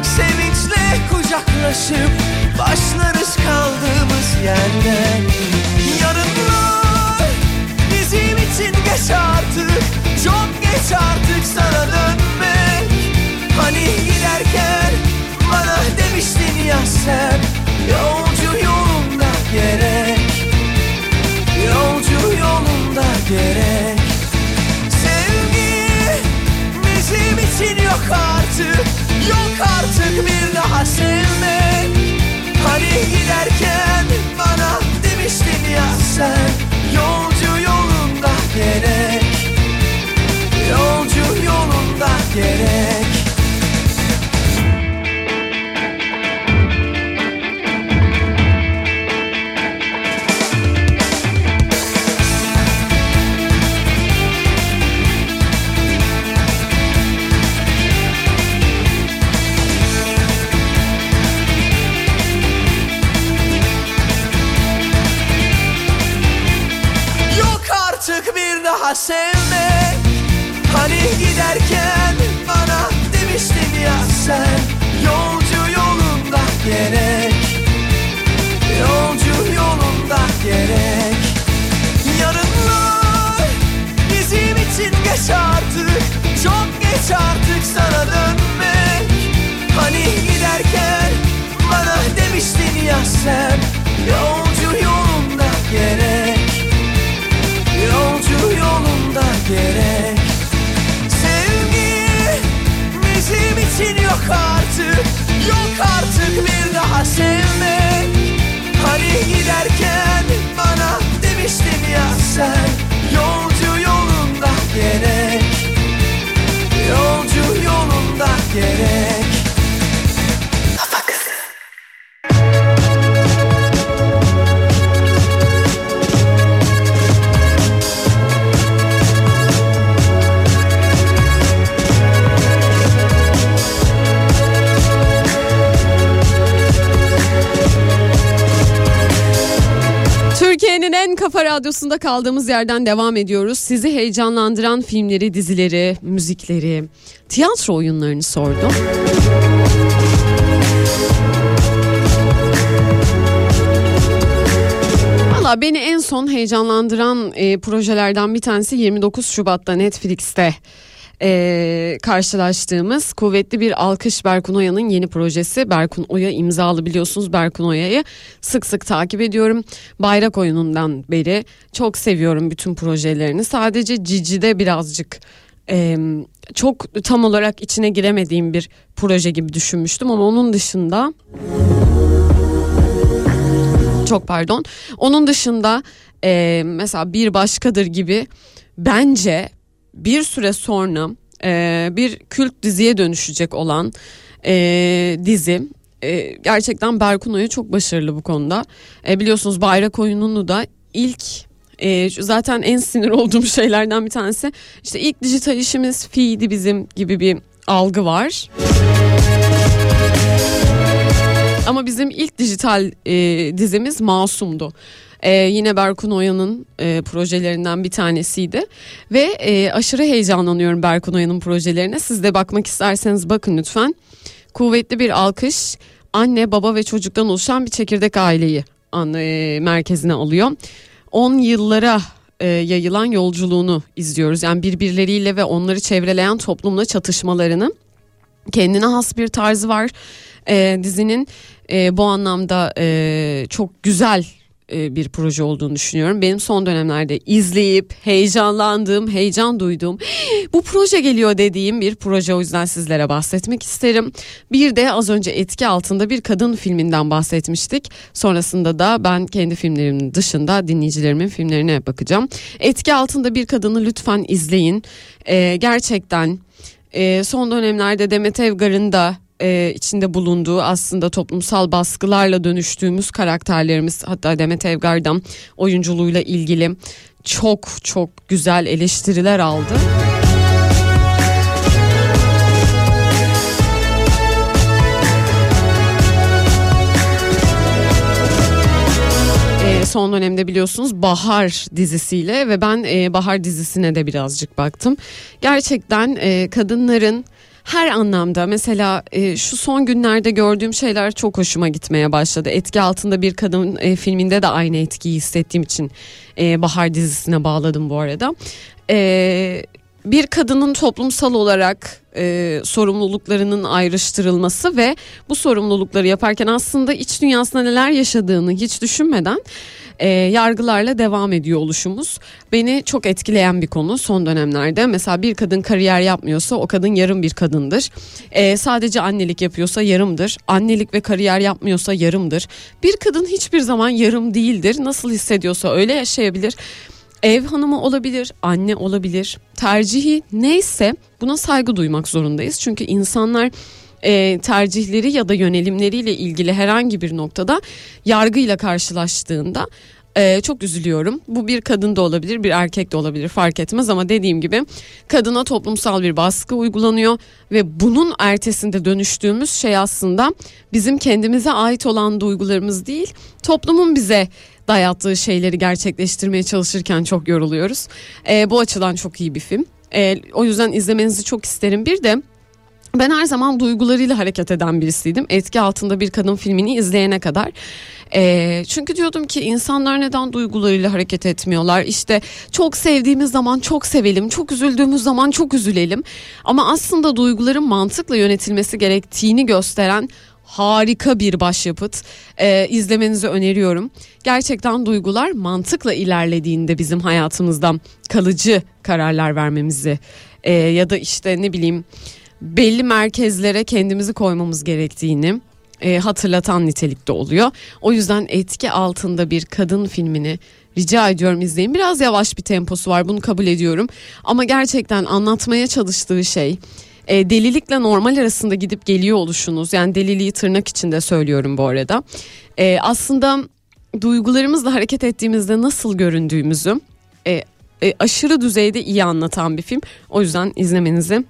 sevinçle kucaklaşıp Başlarız kaldığımız yerden. Yarınlar bizim için geç artık geç artık sana dönmek. Hani giderken bana demiştin ya sen Yolcu yolunda gerek. Yolcu yolunda gerek. Sevgi bizim için yok artık Yok artık bir daha sevmek. Hani giderken bana demiştin ya sen Yolcu yolunda gerek yolunda radyosunda kaldığımız yerden devam ediyoruz. Sizi heyecanlandıran filmleri, dizileri, müzikleri, tiyatro oyunlarını sordum. Valla beni en son heyecanlandıran e, projelerden bir tanesi 29 Şubat'ta Netflix'te e, karşılaştığımız kuvvetli bir alkış Berkun Oya'nın yeni projesi. Berkun Oya imzalı biliyorsunuz Berkun Oya'yı sık sık takip ediyorum. Bayrak oyunundan beri çok seviyorum bütün projelerini. Sadece Cici'de birazcık e, çok tam olarak içine giremediğim bir proje gibi düşünmüştüm ama onun dışında çok pardon. Onun dışında e, mesela bir başkadır gibi bence bir süre sonra e, bir kült diziye dönüşecek olan e, dizi. E, gerçekten Berkun Oya çok başarılı bu konuda. E, biliyorsunuz Bayrak oyununu da ilk e, zaten en sinir olduğum şeylerden bir tanesi işte ilk dijital işimiz Fi'ydi bizim gibi bir algı var. Ama bizim ilk dijital e, dizimiz Masum'du. E, yine Berkun Oya'nın e, projelerinden bir tanesiydi. Ve e, aşırı heyecanlanıyorum Berkun Oya'nın projelerine. Siz de bakmak isterseniz bakın lütfen. Kuvvetli bir alkış anne baba ve çocuktan oluşan bir çekirdek aileyi e, merkezine alıyor. 10 yıllara e, yayılan yolculuğunu izliyoruz. Yani birbirleriyle ve onları çevreleyen toplumla çatışmalarını kendine has bir tarzı var e, dizinin e, bu anlamda e, çok güzel bir proje olduğunu düşünüyorum. Benim son dönemlerde izleyip heyecanlandığım, heyecan duyduğum bu proje geliyor dediğim bir proje o yüzden sizlere bahsetmek isterim. Bir de az önce etki altında bir kadın filminden bahsetmiştik. Sonrasında da ben kendi filmlerimin dışında dinleyicilerimin filmlerine bakacağım. Etki altında bir kadını lütfen izleyin. E, gerçekten e, son dönemlerde Demet Evgar'ın da e, içinde bulunduğu aslında toplumsal baskılarla dönüştüğümüz karakterlerimiz hatta Demet Evgar'dan oyunculuğuyla ilgili çok çok güzel eleştiriler aldı. E, son dönemde biliyorsunuz Bahar dizisiyle ve ben e, Bahar dizisine de birazcık baktım. Gerçekten e, kadınların her anlamda mesela e, şu son günlerde gördüğüm şeyler çok hoşuma gitmeye başladı. Etki altında bir kadın e, filminde de aynı etkiyi hissettiğim için e, Bahar dizisine bağladım bu arada. E, bir kadının toplumsal olarak e, sorumluluklarının ayrıştırılması ve bu sorumlulukları yaparken aslında iç dünyasında neler yaşadığını hiç düşünmeden e, yargılarla devam ediyor oluşumuz. Beni çok etkileyen bir konu son dönemlerde. Mesela bir kadın kariyer yapmıyorsa o kadın yarım bir kadındır. E, sadece annelik yapıyorsa yarımdır. Annelik ve kariyer yapmıyorsa yarımdır. Bir kadın hiçbir zaman yarım değildir. Nasıl hissediyorsa öyle yaşayabilir. Ev hanımı olabilir, anne olabilir. Tercihi neyse buna saygı duymak zorundayız. Çünkü insanlar e, tercihleri ya da yönelimleriyle ilgili herhangi bir noktada yargıyla karşılaştığında e, çok üzülüyorum. Bu bir kadın da olabilir, bir erkek de olabilir fark etmez ama dediğim gibi kadına toplumsal bir baskı uygulanıyor ve bunun ertesinde dönüştüğümüz şey aslında bizim kendimize ait olan duygularımız değil, toplumun bize dayattığı şeyleri gerçekleştirmeye çalışırken çok yoruluyoruz. E, bu açıdan çok iyi bir film. E, o yüzden izlemenizi çok isterim. Bir de ben her zaman duygularıyla hareket eden birisiydim. Etki altında bir kadın filmini izleyene kadar. Ee, çünkü diyordum ki insanlar neden duygularıyla hareket etmiyorlar? İşte çok sevdiğimiz zaman çok sevelim, çok üzüldüğümüz zaman çok üzülelim. Ama aslında duyguların mantıkla yönetilmesi gerektiğini gösteren harika bir başyapıt. Ee, izlemenizi öneriyorum. Gerçekten duygular mantıkla ilerlediğinde bizim hayatımızdan kalıcı kararlar vermemizi e, ya da işte ne bileyim belli merkezlere kendimizi koymamız gerektiğini e, hatırlatan nitelikte oluyor. O yüzden etki altında bir kadın filmini rica ediyorum izleyin. Biraz yavaş bir temposu var bunu kabul ediyorum. Ama gerçekten anlatmaya çalıştığı şey e, delilikle normal arasında gidip geliyor oluşunuz. Yani deliliği tırnak içinde söylüyorum bu arada. E, aslında duygularımızla hareket ettiğimizde nasıl göründüğümüzü e, e, aşırı düzeyde iyi anlatan bir film. O yüzden izlemenizi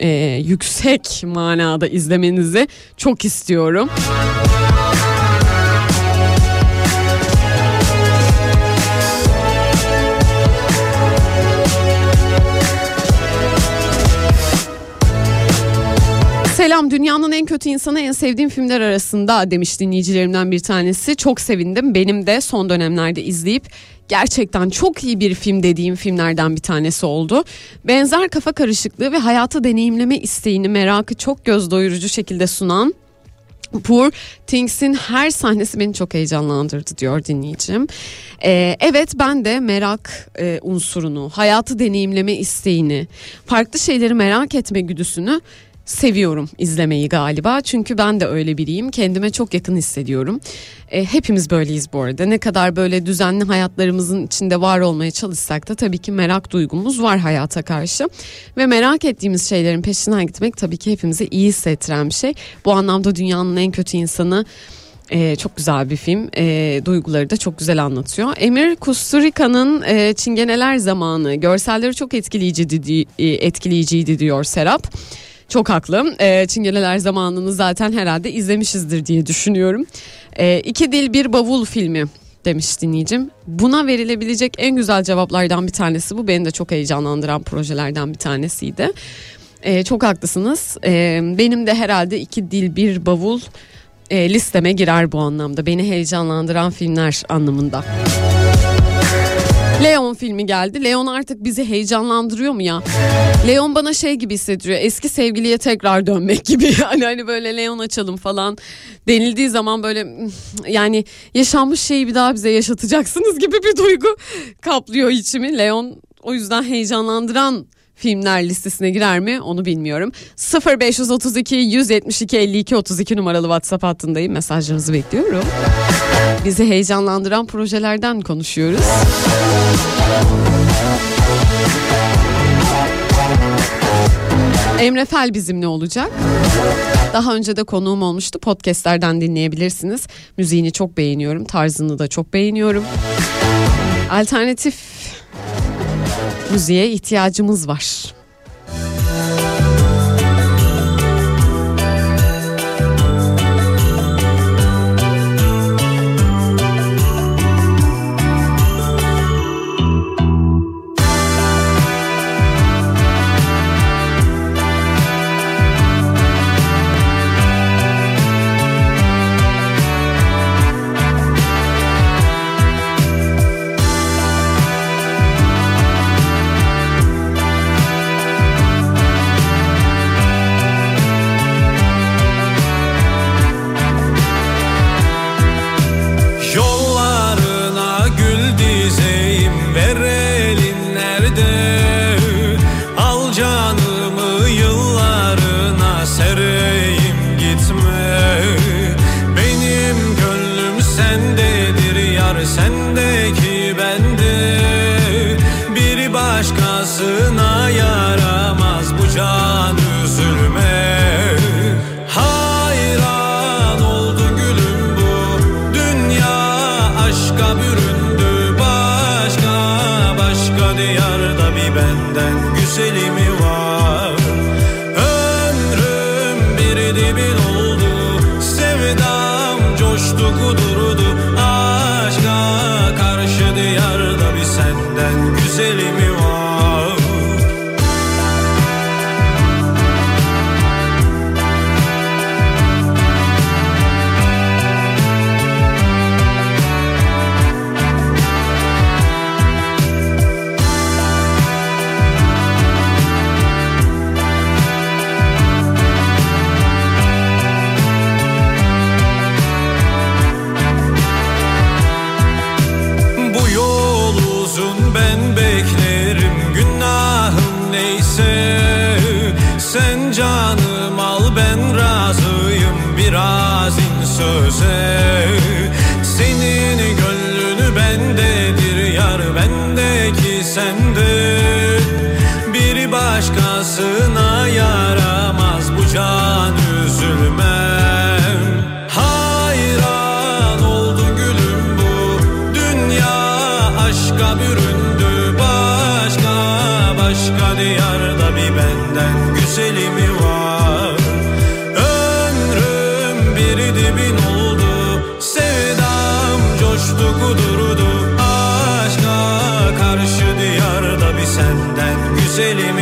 e, yüksek manada izlemenizi çok istiyorum. Selam dünyanın en kötü insanı en sevdiğim filmler arasında demiş dinleyicilerimden bir tanesi. Çok sevindim. Benim de son dönemlerde izleyip gerçekten çok iyi bir film dediğim filmlerden bir tanesi oldu. Benzer kafa karışıklığı ve hayatı deneyimleme isteğini merakı çok göz doyurucu şekilde sunan Poor Things'in her sahnesi beni çok heyecanlandırdı diyor dinleyicim. Ee, evet ben de merak e, unsurunu, hayatı deneyimleme isteğini, farklı şeyleri merak etme güdüsünü seviyorum izlemeyi galiba. Çünkü ben de öyle biriyim. Kendime çok yakın hissediyorum. E, hepimiz böyleyiz bu arada. Ne kadar böyle düzenli hayatlarımızın içinde var olmaya çalışsak da tabii ki merak duygumuz var hayata karşı. Ve merak ettiğimiz şeylerin peşinden gitmek tabii ki hepimize iyi hissettiren bir şey. Bu anlamda dünyanın en kötü insanı ee, çok güzel bir film. Ee, duyguları da çok güzel anlatıyor. Emir Kusturica'nın e, Çingeneler Zamanı görselleri çok etkileyiciydi, e, etkileyiciydi diyor Serap. Çok haklı. Ee, Çingeneler Zamanı'nı zaten herhalde izlemişizdir diye düşünüyorum. Ee, İki Dil Bir Bavul filmi demiş dinleyicim. Buna verilebilecek en güzel cevaplardan bir tanesi bu. Beni de çok heyecanlandıran projelerden bir tanesiydi. Ee, çok haklısınız. Ee, benim de herhalde iki dil bir bavul e, listeme girer bu anlamda. Beni heyecanlandıran filmler anlamında. Leon filmi geldi. Leon artık bizi heyecanlandırıyor mu ya? Leon bana şey gibi hissettiriyor. Eski sevgiliye tekrar dönmek gibi. Yani hani böyle Leon açalım falan denildiği zaman böyle yani yaşanmış şeyi bir daha bize yaşatacaksınız gibi bir duygu kaplıyor içimi. Leon o yüzden heyecanlandıran filmler listesine girer mi onu bilmiyorum. 0532 172 52 32 numaralı WhatsApp hattındayım. Mesajlarınızı bekliyorum. Bizi heyecanlandıran projelerden konuşuyoruz. Emre Fel bizimle olacak. Daha önce de konuğum olmuştu. Podcast'lerden dinleyebilirsiniz. Müziğini çok beğeniyorum. Tarzını da çok beğeniyorum. Alternatif müziğe ihtiyacımız var. Senden güzeli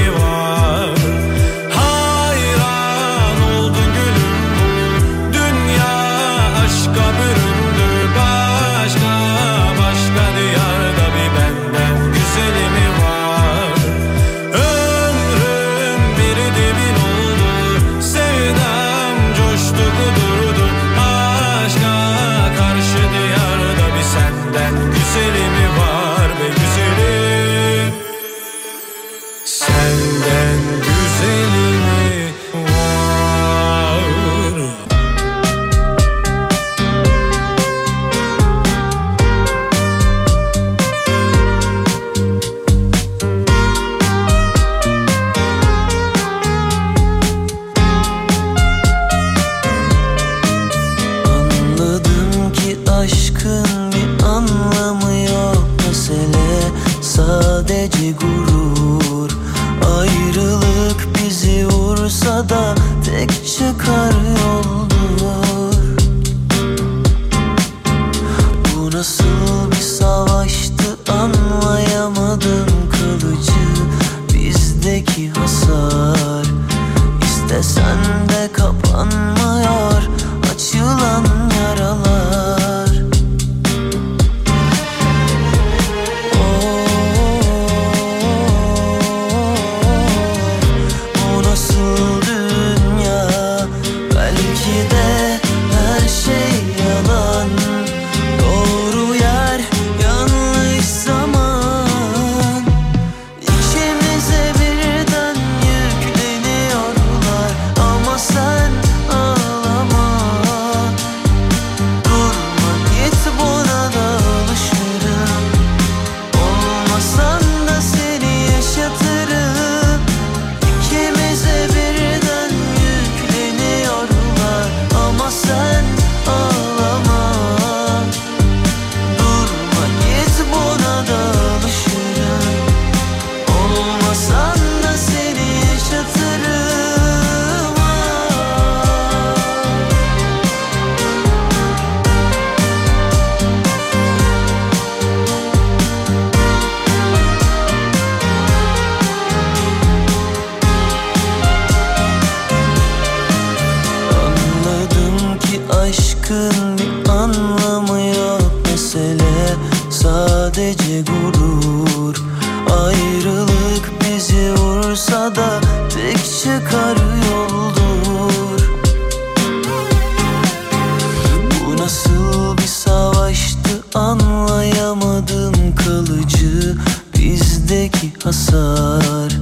tasar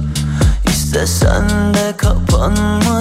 İstesen de kapanma.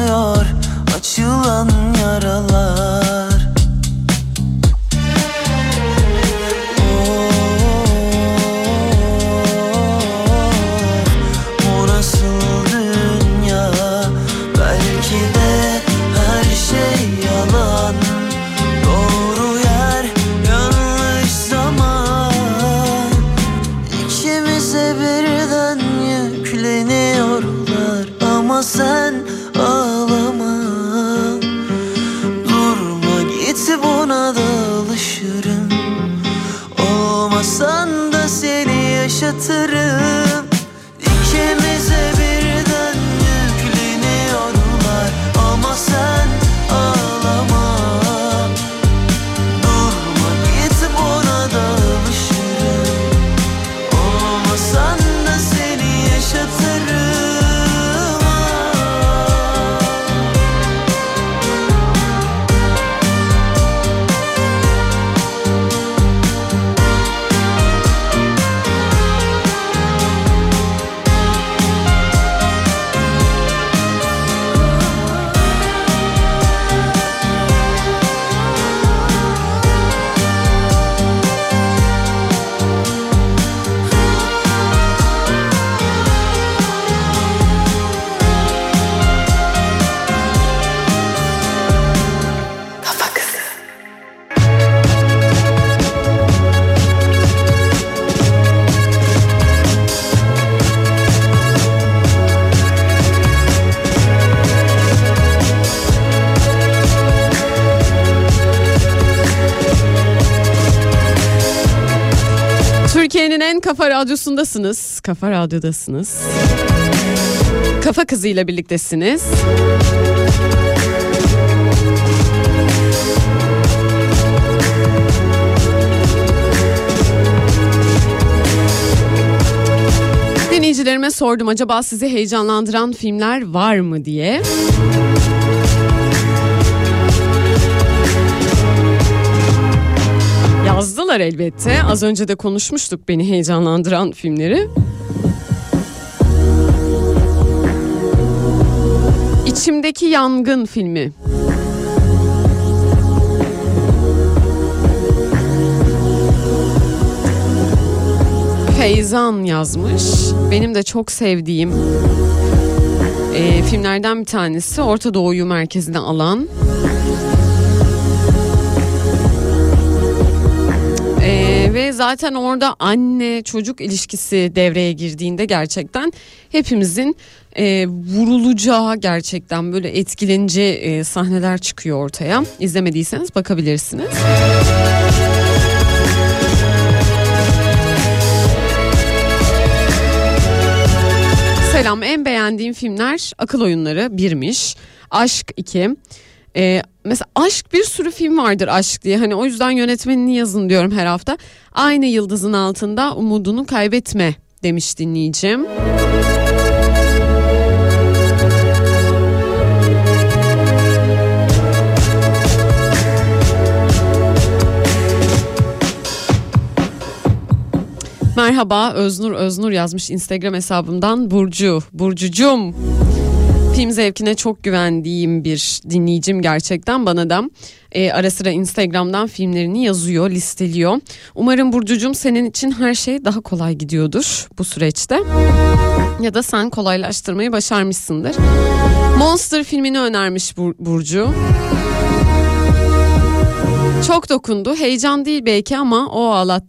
Radyodasınız, Kafa Radyo'dasınız. Kafa Kızı'yla birliktesiniz. Dinleyicilerime sordum acaba sizi heyecanlandıran filmler var mı diye. var elbette. Az önce de konuşmuştuk beni heyecanlandıran filmleri. İçimdeki Yangın filmi. Feyzan yazmış. Benim de çok sevdiğim e, filmlerden bir tanesi. Orta Doğu'yu merkezine alan Ve zaten orada anne çocuk ilişkisi devreye girdiğinde gerçekten hepimizin e, vurulacağı gerçekten böyle etkileneceği e, sahneler çıkıyor ortaya. İzlemediyseniz bakabilirsiniz. Selam en beğendiğim filmler akıl oyunları birmiş. Aşk 2. Ee, mesela aşk bir sürü film vardır aşk diye. Hani o yüzden yönetmenini yazın diyorum her hafta. Aynı yıldızın altında umudunu kaybetme demiş dinleyicim. Merhaba Öznur Öznur yazmış Instagram hesabımdan Burcu. Burcucum. Film zevkine çok güvendiğim bir dinleyicim gerçekten bana da e, ara sıra Instagram'dan filmlerini yazıyor, listeliyor. Umarım Burcucum senin için her şey daha kolay gidiyordur bu süreçte. Ya da sen kolaylaştırmayı başarmışsındır. Monster filmini önermiş Bur- Burcu. Çok dokundu. Heyecan değil belki ama o ağlat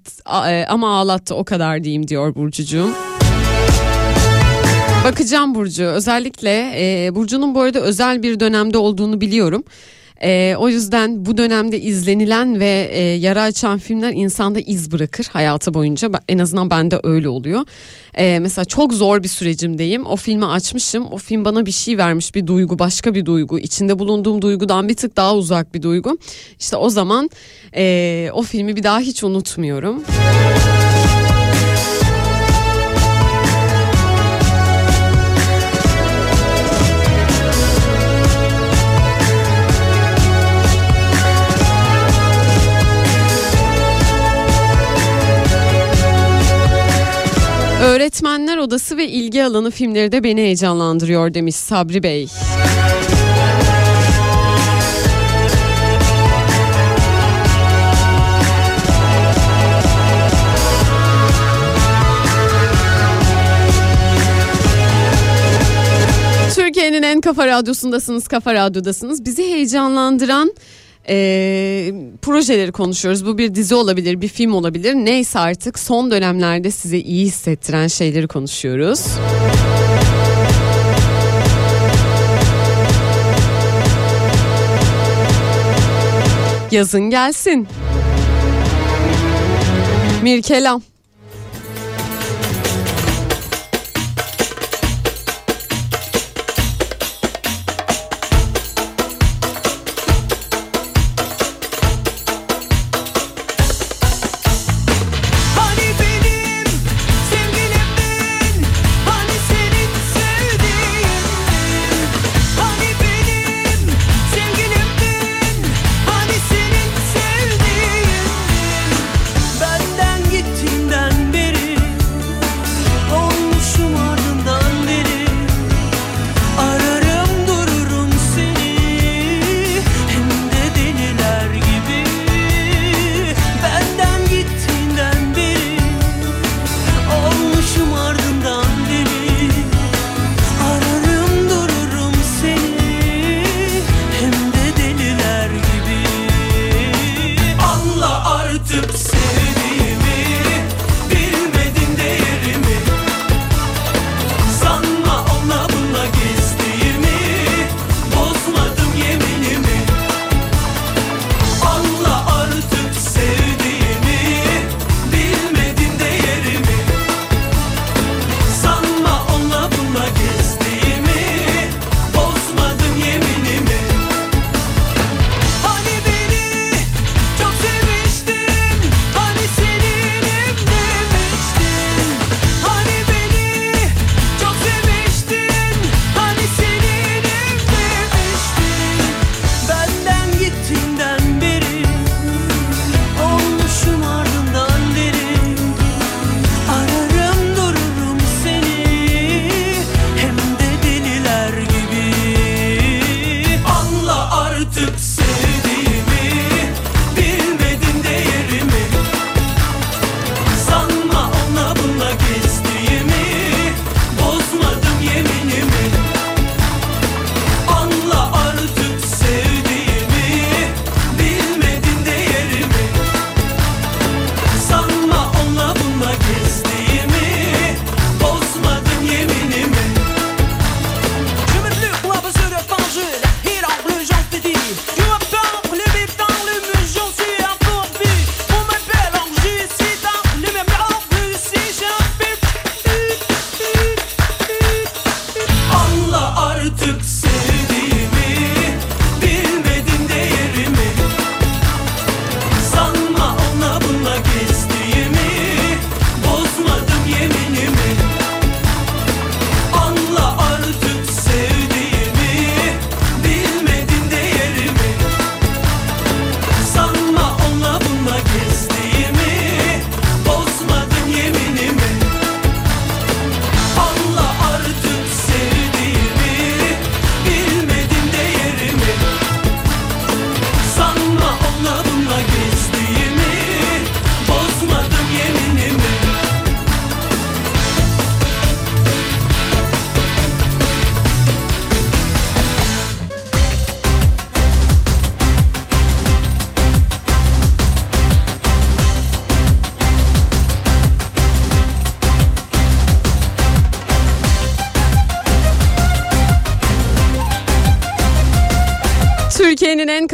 e, ama ağlattı o kadar diyeyim diyor Burcucuğum. Bakacağım Burcu. Özellikle e, Burcu'nun bu arada özel bir dönemde olduğunu biliyorum. E, o yüzden bu dönemde izlenilen ve e, yara açan filmler insanda iz bırakır hayatı boyunca. En azından bende öyle oluyor. E, mesela çok zor bir sürecimdeyim. O filmi açmışım. O film bana bir şey vermiş, bir duygu, başka bir duygu. İçinde bulunduğum duygudan bir tık daha uzak bir duygu. İşte o zaman e, o filmi bir daha hiç unutmuyorum. Öğretmenler Odası ve ilgi alanı filmleri de beni heyecanlandırıyor demiş Sabri Bey. Türkiye'nin en kafa radyosundasınız, kafa radyodasınız. Bizi heyecanlandıran e, projeleri konuşuyoruz. Bu bir dizi olabilir, bir film olabilir. Neyse artık son dönemlerde size iyi hissettiren şeyleri konuşuyoruz. Yazın gelsin. Mirkelam.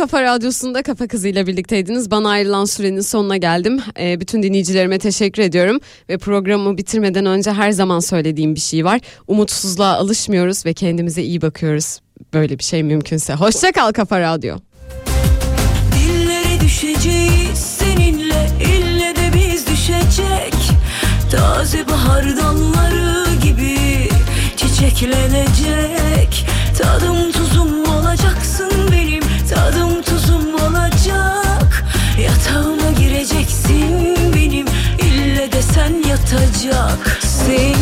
Kafa radyosunda Kafa Kızı ile birlikteydiniz. Bana ayrılan sürenin sonuna geldim. Ee, bütün dinleyicilerime teşekkür ediyorum. Ve programı bitirmeden önce her zaman söylediğim bir şey var. Umutsuzluğa alışmıyoruz ve kendimize iyi bakıyoruz. Böyle bir şey mümkünse. Hoşça kal Kafa Radyo. Dillere düşeceğiz seninle ille de biz düşecek Taze bahar dalları gibi çiçeklenecek Tadım tuzum batacak. Seni